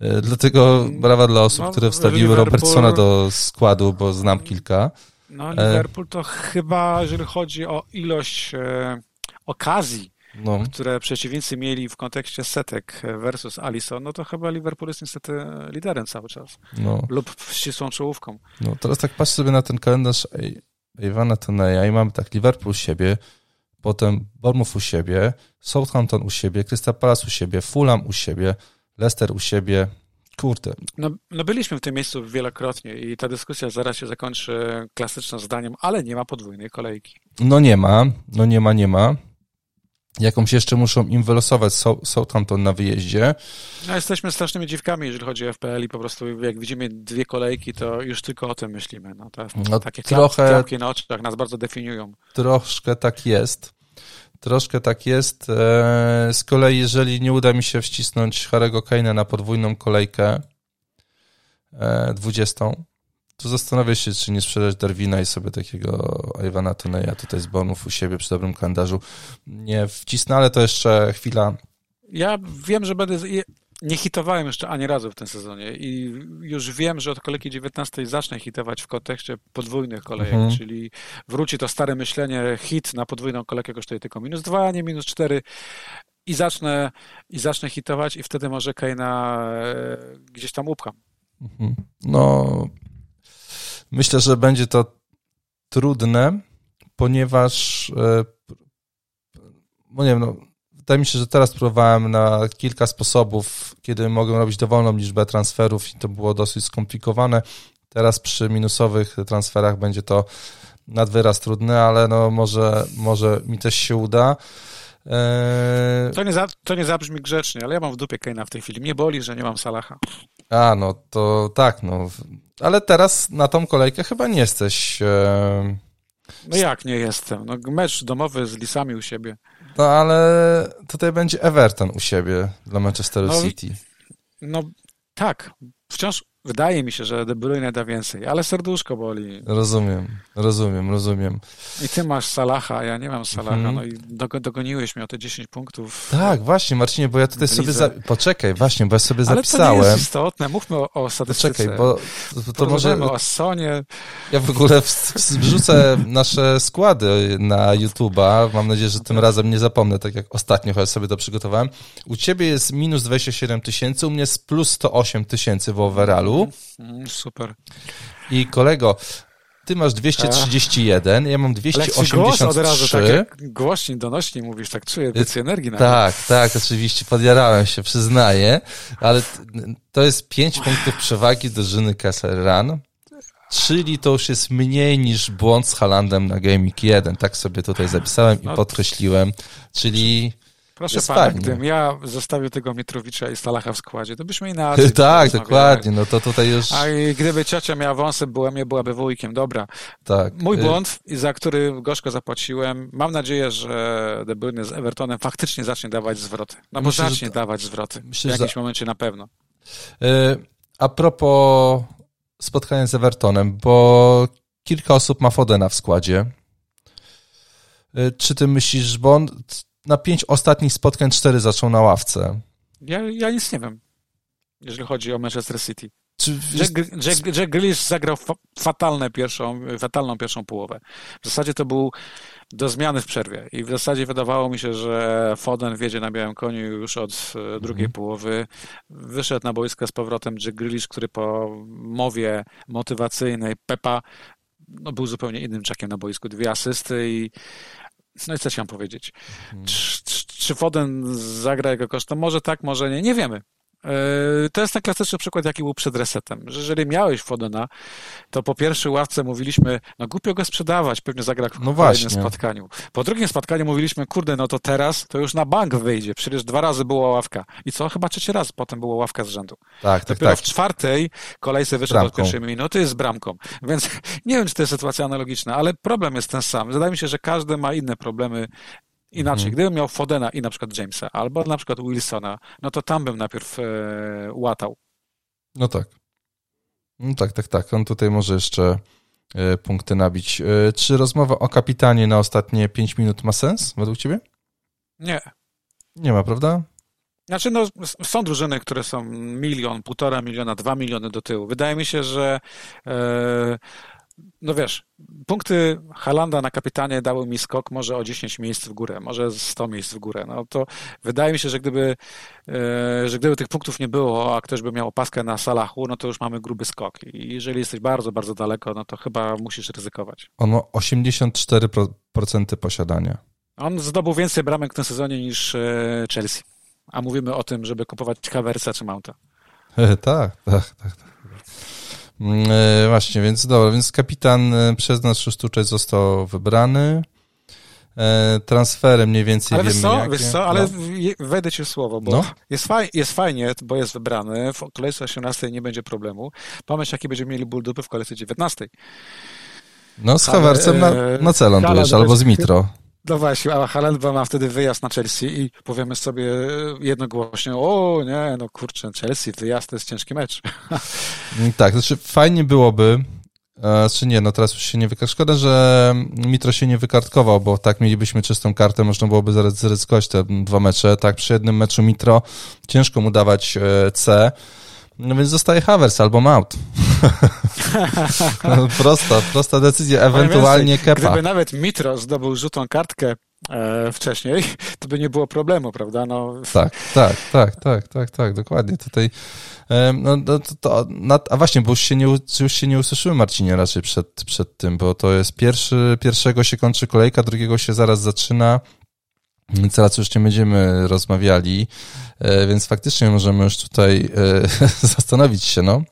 E, dlatego brawa dla osób, no, które wstawiły Liverpool... Robertsona do składu, bo znam kilka. No, Liverpool to chyba, jeżeli chodzi o ilość e, okazji, no. które przeciwnicy mieli w kontekście setek versus Alisson, no to chyba Liverpool jest niestety liderem cały czas. No. Lub ścisłą czołówką. No teraz tak patrzę sobie na ten kalendarz Iwana Toneja i mamy tak Liverpool u siebie, potem Bournemouth u siebie, Southampton u siebie, Crystal Palace u siebie, Fulham u siebie, Leicester u siebie, Kurde. No, no byliśmy w tym miejscu wielokrotnie i ta dyskusja zaraz się zakończy klasycznym zdaniem, ale nie ma podwójnej kolejki. No nie ma, no nie ma, nie ma. Jakąś jeszcze muszą im wylosować Southampton na wyjeździe. No, jesteśmy strasznymi dziwkami, jeżeli chodzi o FPL i po prostu jak widzimy dwie kolejki, to już tylko o tym myślimy. No, to, no, takie trochę, klapki na oczach nas bardzo definiują. Troszkę tak jest. Troszkę tak jest. E, z kolei, jeżeli nie uda mi się wcisnąć Harego Kane'a na podwójną kolejkę 20, e, to zastanawiam się, czy nie sprzedać Darwina i sobie takiego Iwana Toneja tutaj z bonów u siebie przy dobrym kalendarzu nie wcisnę, ale to jeszcze chwila. Ja wiem, że będę nie hitowałem jeszcze ani razu w tym sezonie i już wiem, że od kolejki 19 zacznę hitować w kontekście podwójnych kolejek, mhm. czyli wróci to stare myślenie, hit na podwójną kolejkę kosztuje tylko minus 2, a nie minus 4 i zacznę, i zacznę hitować i wtedy może Kaina e, gdzieś tam upcham. Mhm. No, myślę, że będzie to trudne, ponieważ e, no nie wiem, no, wydaje mi się, że teraz próbowałem na kilka sposobów, kiedy mogę robić dowolną liczbę transferów i to było dosyć skomplikowane. Teraz przy minusowych transferach będzie to nad wyraz trudne, ale no może, może mi też się uda. Eee... To, nie za, to nie zabrzmi grzecznie, ale ja mam w dupie Kane'a w tej chwili. Mnie boli, że nie mam Salaha. A, no to tak, no. Ale teraz na tą kolejkę chyba nie jesteś... E No jak nie jestem? No mecz domowy z Lisami u siebie. No ale tutaj będzie Everton u siebie dla Manchesteru No, City. No tak, wciąż wydaje mi się, że De Bruyne da więcej, ale serduszko boli. Rozumiem, rozumiem, rozumiem. I ty masz Salaha, a ja nie mam Salaha, Mhm. no i dogo- dogoniłeś mnie o te 10 punktów. Tak, właśnie, Marcinie, bo ja tutaj sobie. Za... Poczekaj, właśnie, bo ja sobie ale to nie zapisałem. jest istotne, mówmy o, o statystyce. Poczekaj, bo to, to może. O Sonie. Ja w ogóle wrzucę nasze składy na YouTube'a. Mam nadzieję, że tym razem nie zapomnę, tak jak ostatnio, chociaż sobie to przygotowałem. U ciebie jest minus 27 tysięcy, u mnie jest plus 108 tysięcy w overallu. Mm, super. I kolego, ty masz 231, ja mam Ale jak ci głos od razu, tak 283. jak głośniej, donośniej mówisz, tak czuję więcej energii na Tak, tak, oczywiście, podjarałem się, przyznaję, ale to jest 5 punktów przewagi drużyny Kessel Run, czyli to już jest mniej niż błąd z Halandem na Gaming 1, tak sobie tutaj zapisałem i No. podkreśliłem, czyli Proszę Jest pana, fajnie. gdybym ja zostawił tego Mitrowicza i Stalacha w składzie, to byśmy inaczej tak, dokładnie, no to tutaj już, A i gdyby ciocia miała wąsy, była, mnie byłaby wujkiem. Dobra. tak. Mój y, błąd, za który gorzko zapłaciłem. Mam nadzieję, że De Bruyne z Evertonem faktycznie zacznie dawać zwroty. No bo Myślę, zacznie dawać zwroty. myślę, w jakimś momencie na pewno. Y, A propos spotkania z Evertonem, bo kilka osób ma Fodena w składzie. Y, Czy ty myślisz, bo on na pięć ostatnich spotkań cztery zaczął na ławce? Ja, ja nic nie wiem, jeżeli chodzi o Manchester City. Czy Jack, Jack, Jack Grealish zagrał fa fatalne pierwszą, fatalną pierwszą połowę. W zasadzie to był do zmiany w przerwie i w zasadzie wydawało mi się, że Foden wiedzie na białym koniu już od e, drugiej Mhm. połowy. Wyszedł na boisko z powrotem Jack Grealish, który po mowie motywacyjnej Pepa no, był zupełnie innym czakiem na boisku. Dwie asysty i no i co ci mam powiedzieć? Mhm. Czy, czy, czy Foden zagra jego kosztem? Może tak, może nie. Nie wiemy. Yy, To jest ten klasyczny przykład, jaki był przed resetem. Że jeżeli miałeś Fodena, to po pierwszej ławce mówiliśmy, no głupio go sprzedawać, pewnie zagra w No kolejnym właśnie. spotkaniu. Po drugim spotkaniu mówiliśmy, kurde, no to teraz to już na bank wyjdzie. Przecież dwa razy była ławka. I co? Chyba trzeci raz potem była ławka z rzędu. Tak, tak, Dopiero tak. w czwartej kolejce wyszedł od pierwszej minuty z bramką. Więc nie wiem, czy to jest sytuacja analogiczna, ale problem jest ten sam. Wydaje mi się, że każdy ma inne problemy inaczej. Mhm. Gdybym miał Fodena i na przykład Jamesa, albo na przykład Wilsona, no to tam bym najpierw e, łatał. No tak. No tak, tak, tak. On tutaj może jeszcze e, punkty nabić. E, Czy rozmowa o kapitanie na ostatnie 5 minut ma sens według ciebie? Nie. Nie ma, prawda? Znaczy, no, są drużyny, które są milion, półtora miliona, dwa miliony do tyłu. Wydaje mi się, że e, no wiesz, punkty Halanda na kapitanie dały mi skok może o 10 miejsc w górę, może 100 miejsc w górę. No to wydaje mi się, że gdyby, e, że gdyby tych punktów nie było, a ktoś by miał opaskę na Salachu, no to już mamy gruby skok. I jeżeli jesteś bardzo, bardzo daleko, no to chyba musisz ryzykować. On ma 84% posiadania. On zdobył więcej bramek w tym sezonie niż e, Chelsea. A mówimy o tym, żeby kupować Havertza czy Mounta. Tak, tak, tak. tak. Mm, E, właśnie, więc dobra, więc kapitan e, przez nas sztuczek został wybrany. E, transfery mniej więcej Ale wiemy wiesz co, jakie. wiesz co, ale No. wejdę ci słowo, bo No. jest, faj, jest fajnie, bo jest wybrany, w kolejce 18 nie będzie problemu. Pomyśl, jaki będziemy mieli ból dupy w kolejce 19. no z ale, Havercem na, e, na cel lądujesz, Haaland albo z Mitro. No właśnie, a Haaland ma wtedy wyjazd na Chelsea i powiemy sobie jednogłośnie, o nie, no kurczę, Chelsea, wyjazd to jest ciężki mecz. Mm, Tak, znaczy fajnie byłoby, e, czy nie, no teraz już się nie wykartkował. Szkoda, że Mitro się nie wykartkował, bo tak mielibyśmy czystą kartę, można byłoby zaryzykować te dwa mecze. Tak, przy jednym meczu Mitro ciężko mu dawać e, C, no więc zostaje Havers albo Mount. No, prosta, prosta decyzja, ewentualnie Więcej, Kepa. Gdyby nawet Mitro zdobył żółtą kartkę e, wcześniej, to by nie było problemu, prawda? No, Tak, tak, tak, tak, tak, tak, dokładnie. Tutaj, em, no, to, to, na, a właśnie, bo już się, nie, już się nie usłyszymy, Marcinie, raczej przed, przed tym, bo to jest pierwszy, pierwszego się kończy kolejka, drugiego się zaraz zaczyna, teraz już nie będziemy rozmawiali, e, więc faktycznie możemy już tutaj e, zastanowić się, no,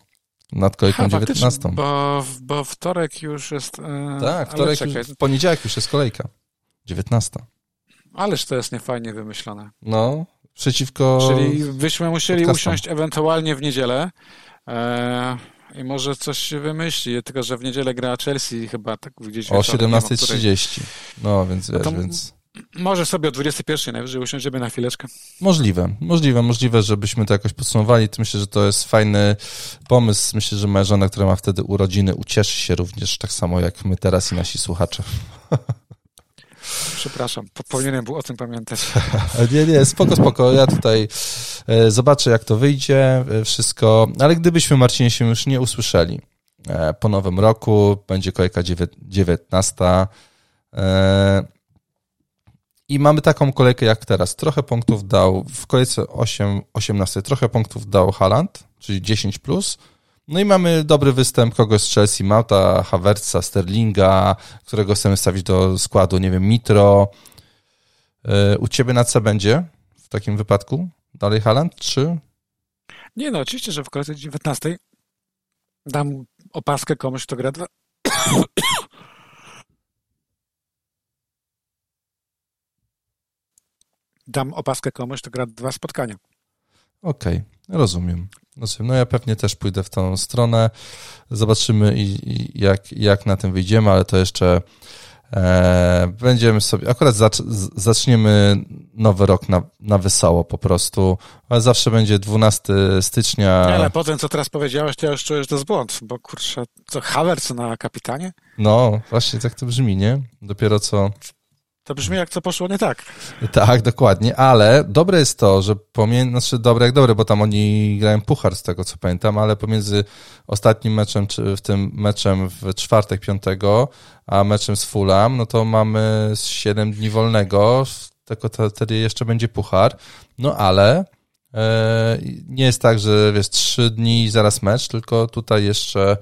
nad kolejką Ha, faktycznie, 19. Bo, bo wtorek już jest... E, Tak, wtorek, już, w poniedziałek już jest kolejka. 19. Ależ to jest niefajnie wymyślone. No, przeciwko... Czyli byśmy musieli podcastom. usiąść ewentualnie w niedzielę. E, I może coś się wymyśli, tylko że w niedzielę gra Chelsea chyba tak gdzieś. O 17.30. No, więc wiesz, to więc... Może sobie o 21 najwyżej usiądziemy na chwileczkę. Możliwe, możliwe, możliwe, żebyśmy to jakoś podsumowali. Myślę, że to jest fajny pomysł. Myślę, że moja żona, która ma wtedy urodziny, ucieszy się również tak samo jak my teraz i nasi słuchacze. Przepraszam, powinienem był o tym pamiętać. nie, nie, spoko, spoko. Ja tutaj e, zobaczę, jak to wyjdzie, e, wszystko. Ale gdybyśmy, Marcinie, się już nie usłyszeli e, po nowym roku, będzie kolejka 19. I mamy taką kolejkę jak teraz. Trochę punktów dał w kolejce 8, 18, trochę punktów dał Haland, czyli 10 plus. No i mamy dobry występ kogoś z Chelsea, Mauta, Havertza, Sterlinga, którego chcemy stawić do składu, nie wiem, Mitro. E, u ciebie na co będzie w takim wypadku? Dalej Haland, czy? Nie no, oczywiście, że w kolejce 19 dam opaskę komuś, kto gra. Dam opaskę komuś, kto gra dwa spotkania. Okej, okay, rozumiem. No ja pewnie też pójdę w tą stronę. Zobaczymy i, i jak, jak na tym wyjdziemy, ale to jeszcze e, będziemy sobie. Akurat zacz, zaczniemy nowy rok na, na wesoło po prostu. Ale zawsze będzie 12 stycznia. Ale potem, co teraz powiedziałeś, to ja już czuję, że to jest błąd, bo kurczę, co Havertz na kapitanie? No, właśnie tak to brzmi, nie? Dopiero co to brzmi jak co poszło nie tak. Tak, dokładnie, ale dobre jest to, że pomiędzy, znaczy dobre jak dobre, bo tam oni grają puchar z tego co pamiętam, ale pomiędzy ostatnim meczem, czy w tym meczem w czwartek, piątego, a meczem z Fulham, no to mamy 7 dni wolnego, tylko wtedy jeszcze będzie puchar, no ale e, nie jest tak, że wiesz, 3 dni i zaraz mecz, tylko tutaj jeszcze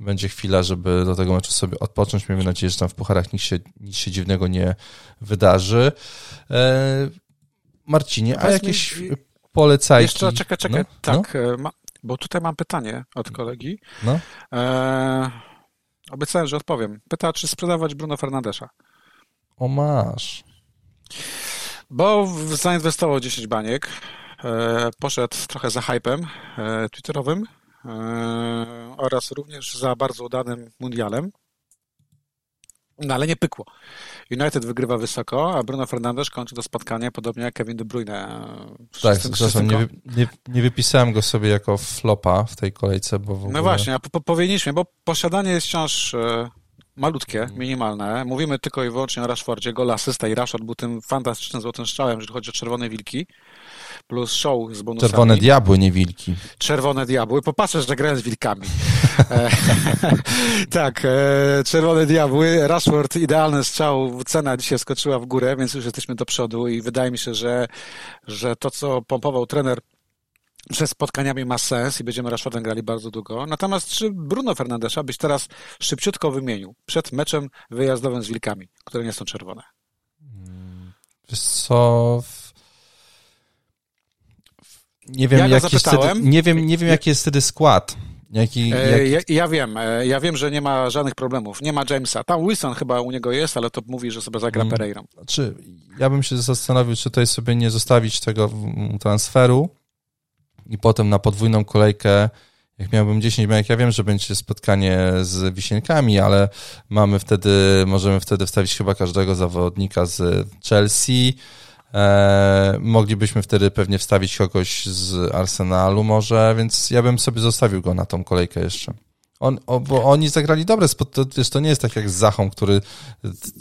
będzie chwila, żeby do tego meczu sobie odpocząć. Miejmy nadzieję, że tam w pucharach nic się, nic się dziwnego nie wydarzy. E, Marcinie, a jakieś mi... polecajki? Jeszcze, czekaj, czekaj, no? tak, no? Ma, bo tutaj mam pytanie od kolegi. No? E, obiecałem, że odpowiem. Pyta, czy sprzedawać Bruno Fernandesza. O, masz. Bo zainwestował 10 baniek, e, poszedł trochę za hypem e, twitterowym, oraz również za bardzo udanym mundialem. No ale nie pykło. United wygrywa wysoko, a Bruno Fernandes kończy to spotkanie podobnie jak Kevin De Bruyne. Tak, zresztą nie, nie, nie, wypisałem go sobie jako flopa w tej kolejce, bo w no ogóle... No właśnie, a po, powinniśmy, bo posiadanie jest wciąż e, malutkie, mhm. minimalne. Mówimy tylko i wyłącznie o Rashfordzie, gol asysta i Rashford był tym fantastycznym złotym strzałem, jeżeli chodzi o Czerwone Wilki plus show z bonusami. Czerwone diabły, nie wilki. Czerwone diabły. Popatrzę, że grałem z wilkami. E, tak, e, czerwone diabły. Rashford, idealny strzał. Cena dzisiaj skoczyła w górę, więc już jesteśmy do przodu i wydaje mi się, że, że to, co pompował trener przez spotkaniami ma sens i będziemy Rashfordem grali bardzo długo. Natomiast czy Bruno Fernandesza byś teraz szybciutko wymienił przed meczem wyjazdowym z Wilkami, które nie są czerwone? Wiesz co, nie wiem, ja jaki wtedy, nie wiem, nie wiem, jaki jest wtedy skład. Jaki, e, Ja, ja, wiem, e, ja wiem, że nie ma żadnych problemów. Nie ma Jamesa. Tam Wilson chyba u niego jest, ale to mówi, że sobie zagra hmm. Pereirą. Znaczy, ja bym się zastanowił, czy tutaj sobie nie zostawić tego transferu i potem na podwójną kolejkę, jak miałbym 10 jak ja wiem, że będzie spotkanie z Wisienkami, ale mamy wtedy, możemy wtedy wstawić chyba każdego zawodnika z Chelsea, E, moglibyśmy wtedy pewnie wstawić kogoś z Arsenalu może, więc ja bym sobie zostawił go na tą kolejkę jeszcze. On, o, bo oni zagrali dobre to, wiesz, to nie jest tak jak z Zachą, który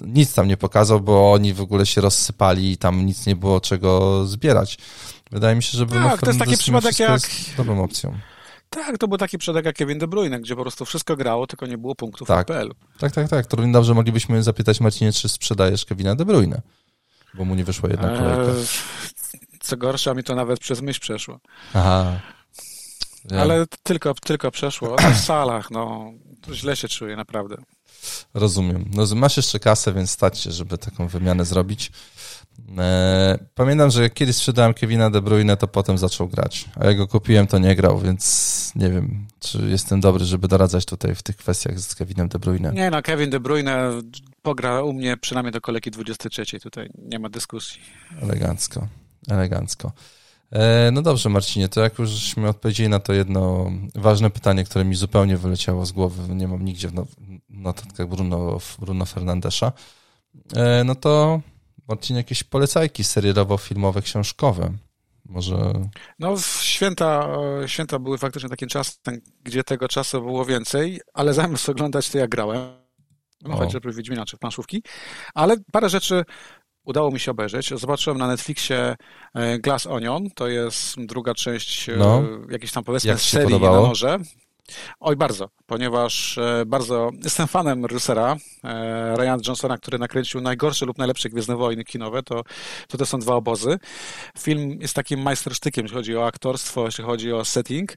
nic tam nie pokazał, bo oni w ogóle się rozsypali i tam nic nie było czego zbierać. Wydaje mi się, że Bruno tak, to jest taki przypadek jak... dobrą opcją. Tak, to był taki przypadek jak Kevin De Bruyne, gdzie po prostu wszystko grało, tylko nie było punktów tak. w PL. Tak, tak, tak. To dobrze moglibyśmy zapytać Marcinie, czy sprzedajesz Kevina De Bruyne bo mu nie wyszła jedna eee, kolejka. Co gorsza, mi to nawet przez myśl przeszło. Aha. Ja. Ale tylko, tylko przeszło. Na salach, no, źle się czuję, naprawdę. Rozumiem. No, masz jeszcze kasę, więc stać się, żeby taką wymianę zrobić. E, pamiętam, że jak kiedyś sprzedałem Kevina De Bruyne, to potem zaczął grać. A jak go kupiłem, to nie grał, więc nie wiem, czy jestem dobry, żeby doradzać tutaj w tych kwestiach z Kevinem De Bruyne. Nie no, Kevin De Bruyne pogra u mnie przynajmniej do kolejki 23. Tutaj nie ma dyskusji. Elegancko, elegancko. E, no dobrze, Marcinie, to jak jużśmy odpowiedzieli na to jedno ważne pytanie, które mi zupełnie wyleciało z głowy, nie mam nigdzie w notatkach Bruno, Bruno Fernandesza, e, no to Marcin, jakieś polecajki serialowo-filmowe, książkowe? Może... No, święta, święta były faktycznie takim czasem, gdzie tego czasu było więcej, ale zamiast oglądać, to ja grałem. No, chociażby Wiedźmina czy planszówki, ale parę rzeczy udało mi się obejrzeć. Zobaczyłem na Netflixie e, Glass Onion, to jest druga część e, no. jakiejś tam powiedzmy Jak serii podobało? na noże. Oj, bardzo, ponieważ e, bardzo jestem fanem reżysera Ryan Johnsona, który nakręcił najgorsze lub najlepsze Gwiezdne Wojny kinowe, to, to to są dwa obozy. Film jest takim majstersztykiem, jeśli chodzi o aktorstwo, jeśli chodzi o setting.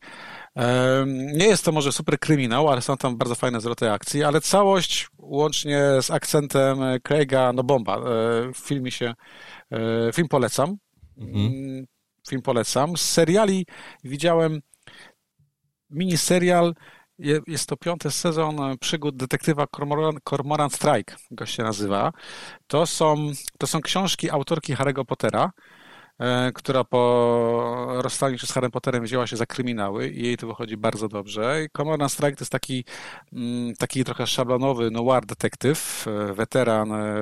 Nie jest to może super kryminał, ale są tam bardzo fajne zwroty akcji, ale całość łącznie z akcentem Craiga, no bomba. E, film mi się, e, film polecam. Mhm. Mm, film polecam. Z seriali widziałem miniserial jest to piąty sezon przygód detektywa Cormoran, Cormoran Strike, go się nazywa. To są, to są książki autorki Harry'ego Pottera. E, która po rozstaniu się z Harry Potterem wzięła się za kryminały i jej to wychodzi bardzo dobrze. Common Strike to jest taki, mm, taki trochę szablonowy noir detektyw, e, weteran, e,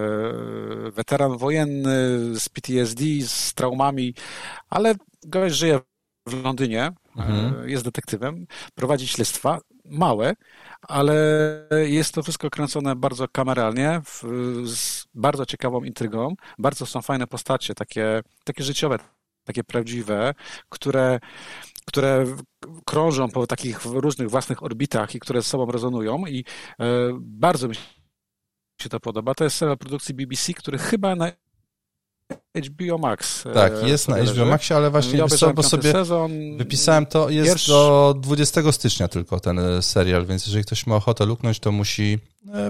weteran wojenny z PTSD, z traumami, ale gość żyje w Londynie, mhm. jest detektywem, prowadzi śledztwa, małe, ale jest to wszystko kręcone bardzo kameralnie, z bardzo ciekawą intrygą. Bardzo są fajne postacie, takie, takie życiowe, takie prawdziwe, które, które krążą po takich różnych własnych orbitach i które z sobą rezonują i e, bardzo mi się to podoba. To jest serial produkcji BBC, który chyba na HBO Max. E, tak, jest na HBO Maxie, ale właśnie co, bo sobie sezon, wypisałem to, jest pierwszy... do 20 stycznia tylko ten e, serial, więc jeżeli ktoś ma ochotę luknąć, to musi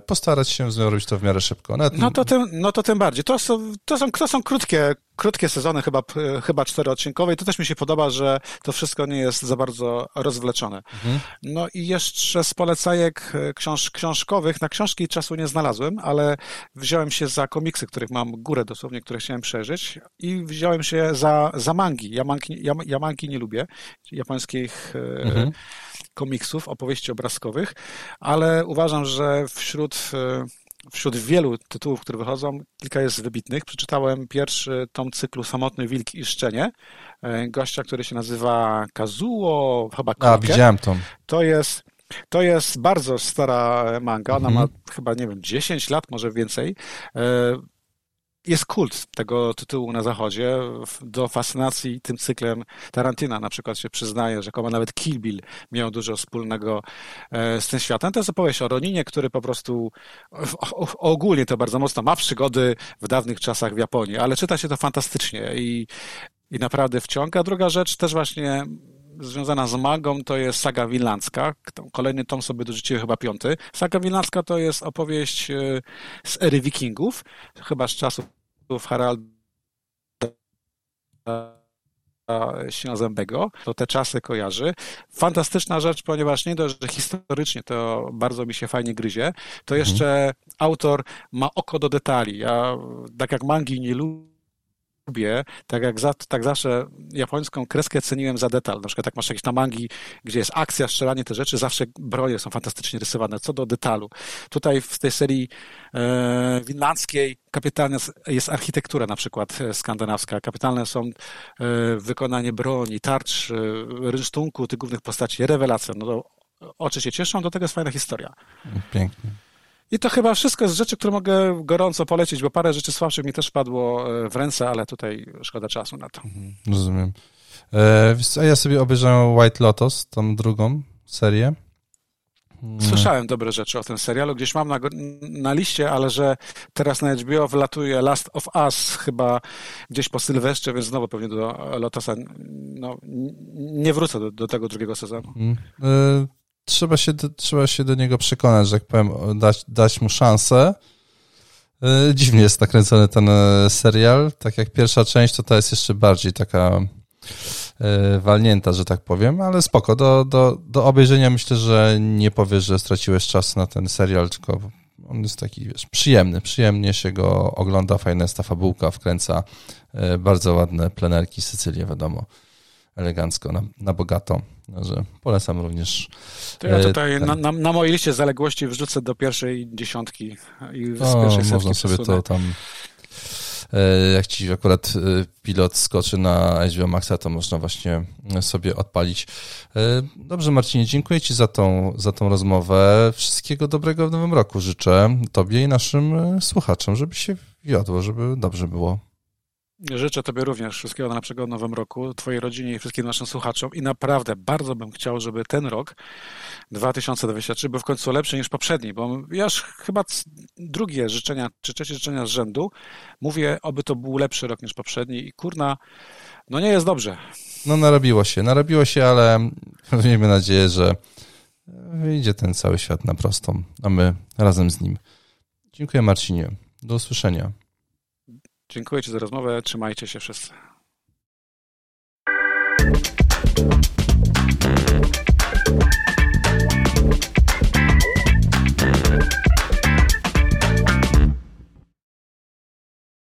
postarać się zrobić to w miarę szybko. Nawet... No, to tym, no to tym bardziej. To są, to są, to są krótkie, krótkie sezony, chyba, chyba czteroodcinkowe i to też mi się podoba, że to wszystko nie jest za bardzo rozwleczone. Mhm. No i jeszcze z polecajek książ książkowych, na książki czasu nie znalazłem, ale wziąłem się za komiksy, których mam górę dosłownie, które chciałem przeżyć i wziąłem się za, za mangi. Ja, mangi. ja, ja mangi nie lubię, japońskich e, mhm. Komiksów, opowieści obrazkowych, ale uważam, że wśród e, wśród wielu tytułów, które wychodzą, kilka jest wybitnych. Przeczytałem pierwszy tom cyklu Samotny Wilk i Szczenie, e, gościa, który się nazywa Kazuo, chyba Koike. A, widziałem tom. To jest, to jest bardzo stara manga, ona mhm. ma chyba, nie wiem, 10 lat, może więcej jest kult tego tytułu na zachodzie. Do fascynacji tym cyklem Tarantina na przykład się przyznaje, że komu nawet Kill Bill miał dużo wspólnego e, z tym światem. To jest opowieść o Roninie, który po prostu ogólnie to bardzo mocno ma przygody w dawnych czasach w Japonii, ale czyta się to fantastycznie i, i naprawdę wciąga. Druga rzecz też właśnie związana z magą to jest saga winlandzka. Kolejny tom sobie dorzuciłem, chyba piąty. Saga winlandzka to jest opowieść e, z ery wikingów, chyba z czasów Haralda Śniozębego, to te czasy kojarzy. Fantastyczna rzecz, ponieważ nie dość, że historycznie to bardzo mi się fajnie gryzie, to mhm. jeszcze autor ma oko do detali. Ja, tak jak mangi nie lubię, lubię, tak jak za, tak zawsze japońską kreskę ceniłem za detal. Na przykład jak masz jakieś tam mangi, gdzie jest akcja, strzelanie, te rzeczy, zawsze broje są fantastycznie rysowane, co do detalu. Tutaj w tej serii e, winlandzkiej kapitalna jest architektura na przykład e, skandynawska. Kapitalne są e, wykonanie broni, tarcz, e, rynsztunku tych głównych postaci, rewelacja. No to oczy się cieszą, do tego jest fajna historia. Pięknie. I to chyba wszystko z rzeczy, które mogę gorąco polecić, bo parę rzeczy słabszych mi też padło e, w ręce, ale tutaj szkoda czasu na to. Mhm, rozumiem. E, a ja sobie obejrzałem White Lotus, tą drugą serię. Mm. Słyszałem dobre rzeczy o tym serialu, gdzieś mam na, na liście, ale że teraz na HBO wylatuje Last of Us chyba gdzieś po Sylwestrze, więc znowu pewnie do Lotosa no, nie wrócę do, do tego drugiego sezonu. Trzeba się, do, trzeba się do niego przekonać, że jak powiem, dać, dać mu szansę. E, dziwnie jest nakręcony ten e, serial. Tak jak pierwsza część, to ta jest jeszcze bardziej taka e, walnięta, że tak powiem, ale spoko. Do, do, do obejrzenia myślę, że nie powiesz, że straciłeś czas na ten serial, tylko on jest taki, wiesz, przyjemny. Przyjemnie się go ogląda, fajna jest ta fabułka, wkręca bardzo ładne plenerki Sycylię, wiadomo. Elegancko, na, na bogato. Także polecam również. To ja tutaj na, na, na, mojej liście zaległości wrzucę do pierwszej dziesiątki i z o, pierwszej Można sobie to tam E, jak ci akurat e, pilot skoczy na HBO Maxa, to można właśnie sobie odpalić. E, dobrze, Marcinie, dziękuję Ci za tą, za tą rozmowę. Wszystkiego dobrego w nowym roku życzę Tobie i naszym słuchaczom, żeby się wiodło, żeby dobrze było. Życzę Tobie również wszystkiego najlepszego w nowym roku, Twojej rodzinie i wszystkim naszym słuchaczom i naprawdę bardzo bym chciał, żeby ten rok 2023 był w końcu lepszy niż poprzedni, bo ja już chyba drugie życzenia, czy trzecie życzenia z rzędu mówię, oby to był lepszy rok niż poprzedni i kurna, no nie jest dobrze. No narobiło się, narobiło się, ale miejmy nadzieję, że wyjdzie ten cały świat na prostą, a my razem z nim. Dziękuję Marcinie. Do usłyszenia. Dziękuję Ci za rozmowę. Trzymajcie się wszyscy.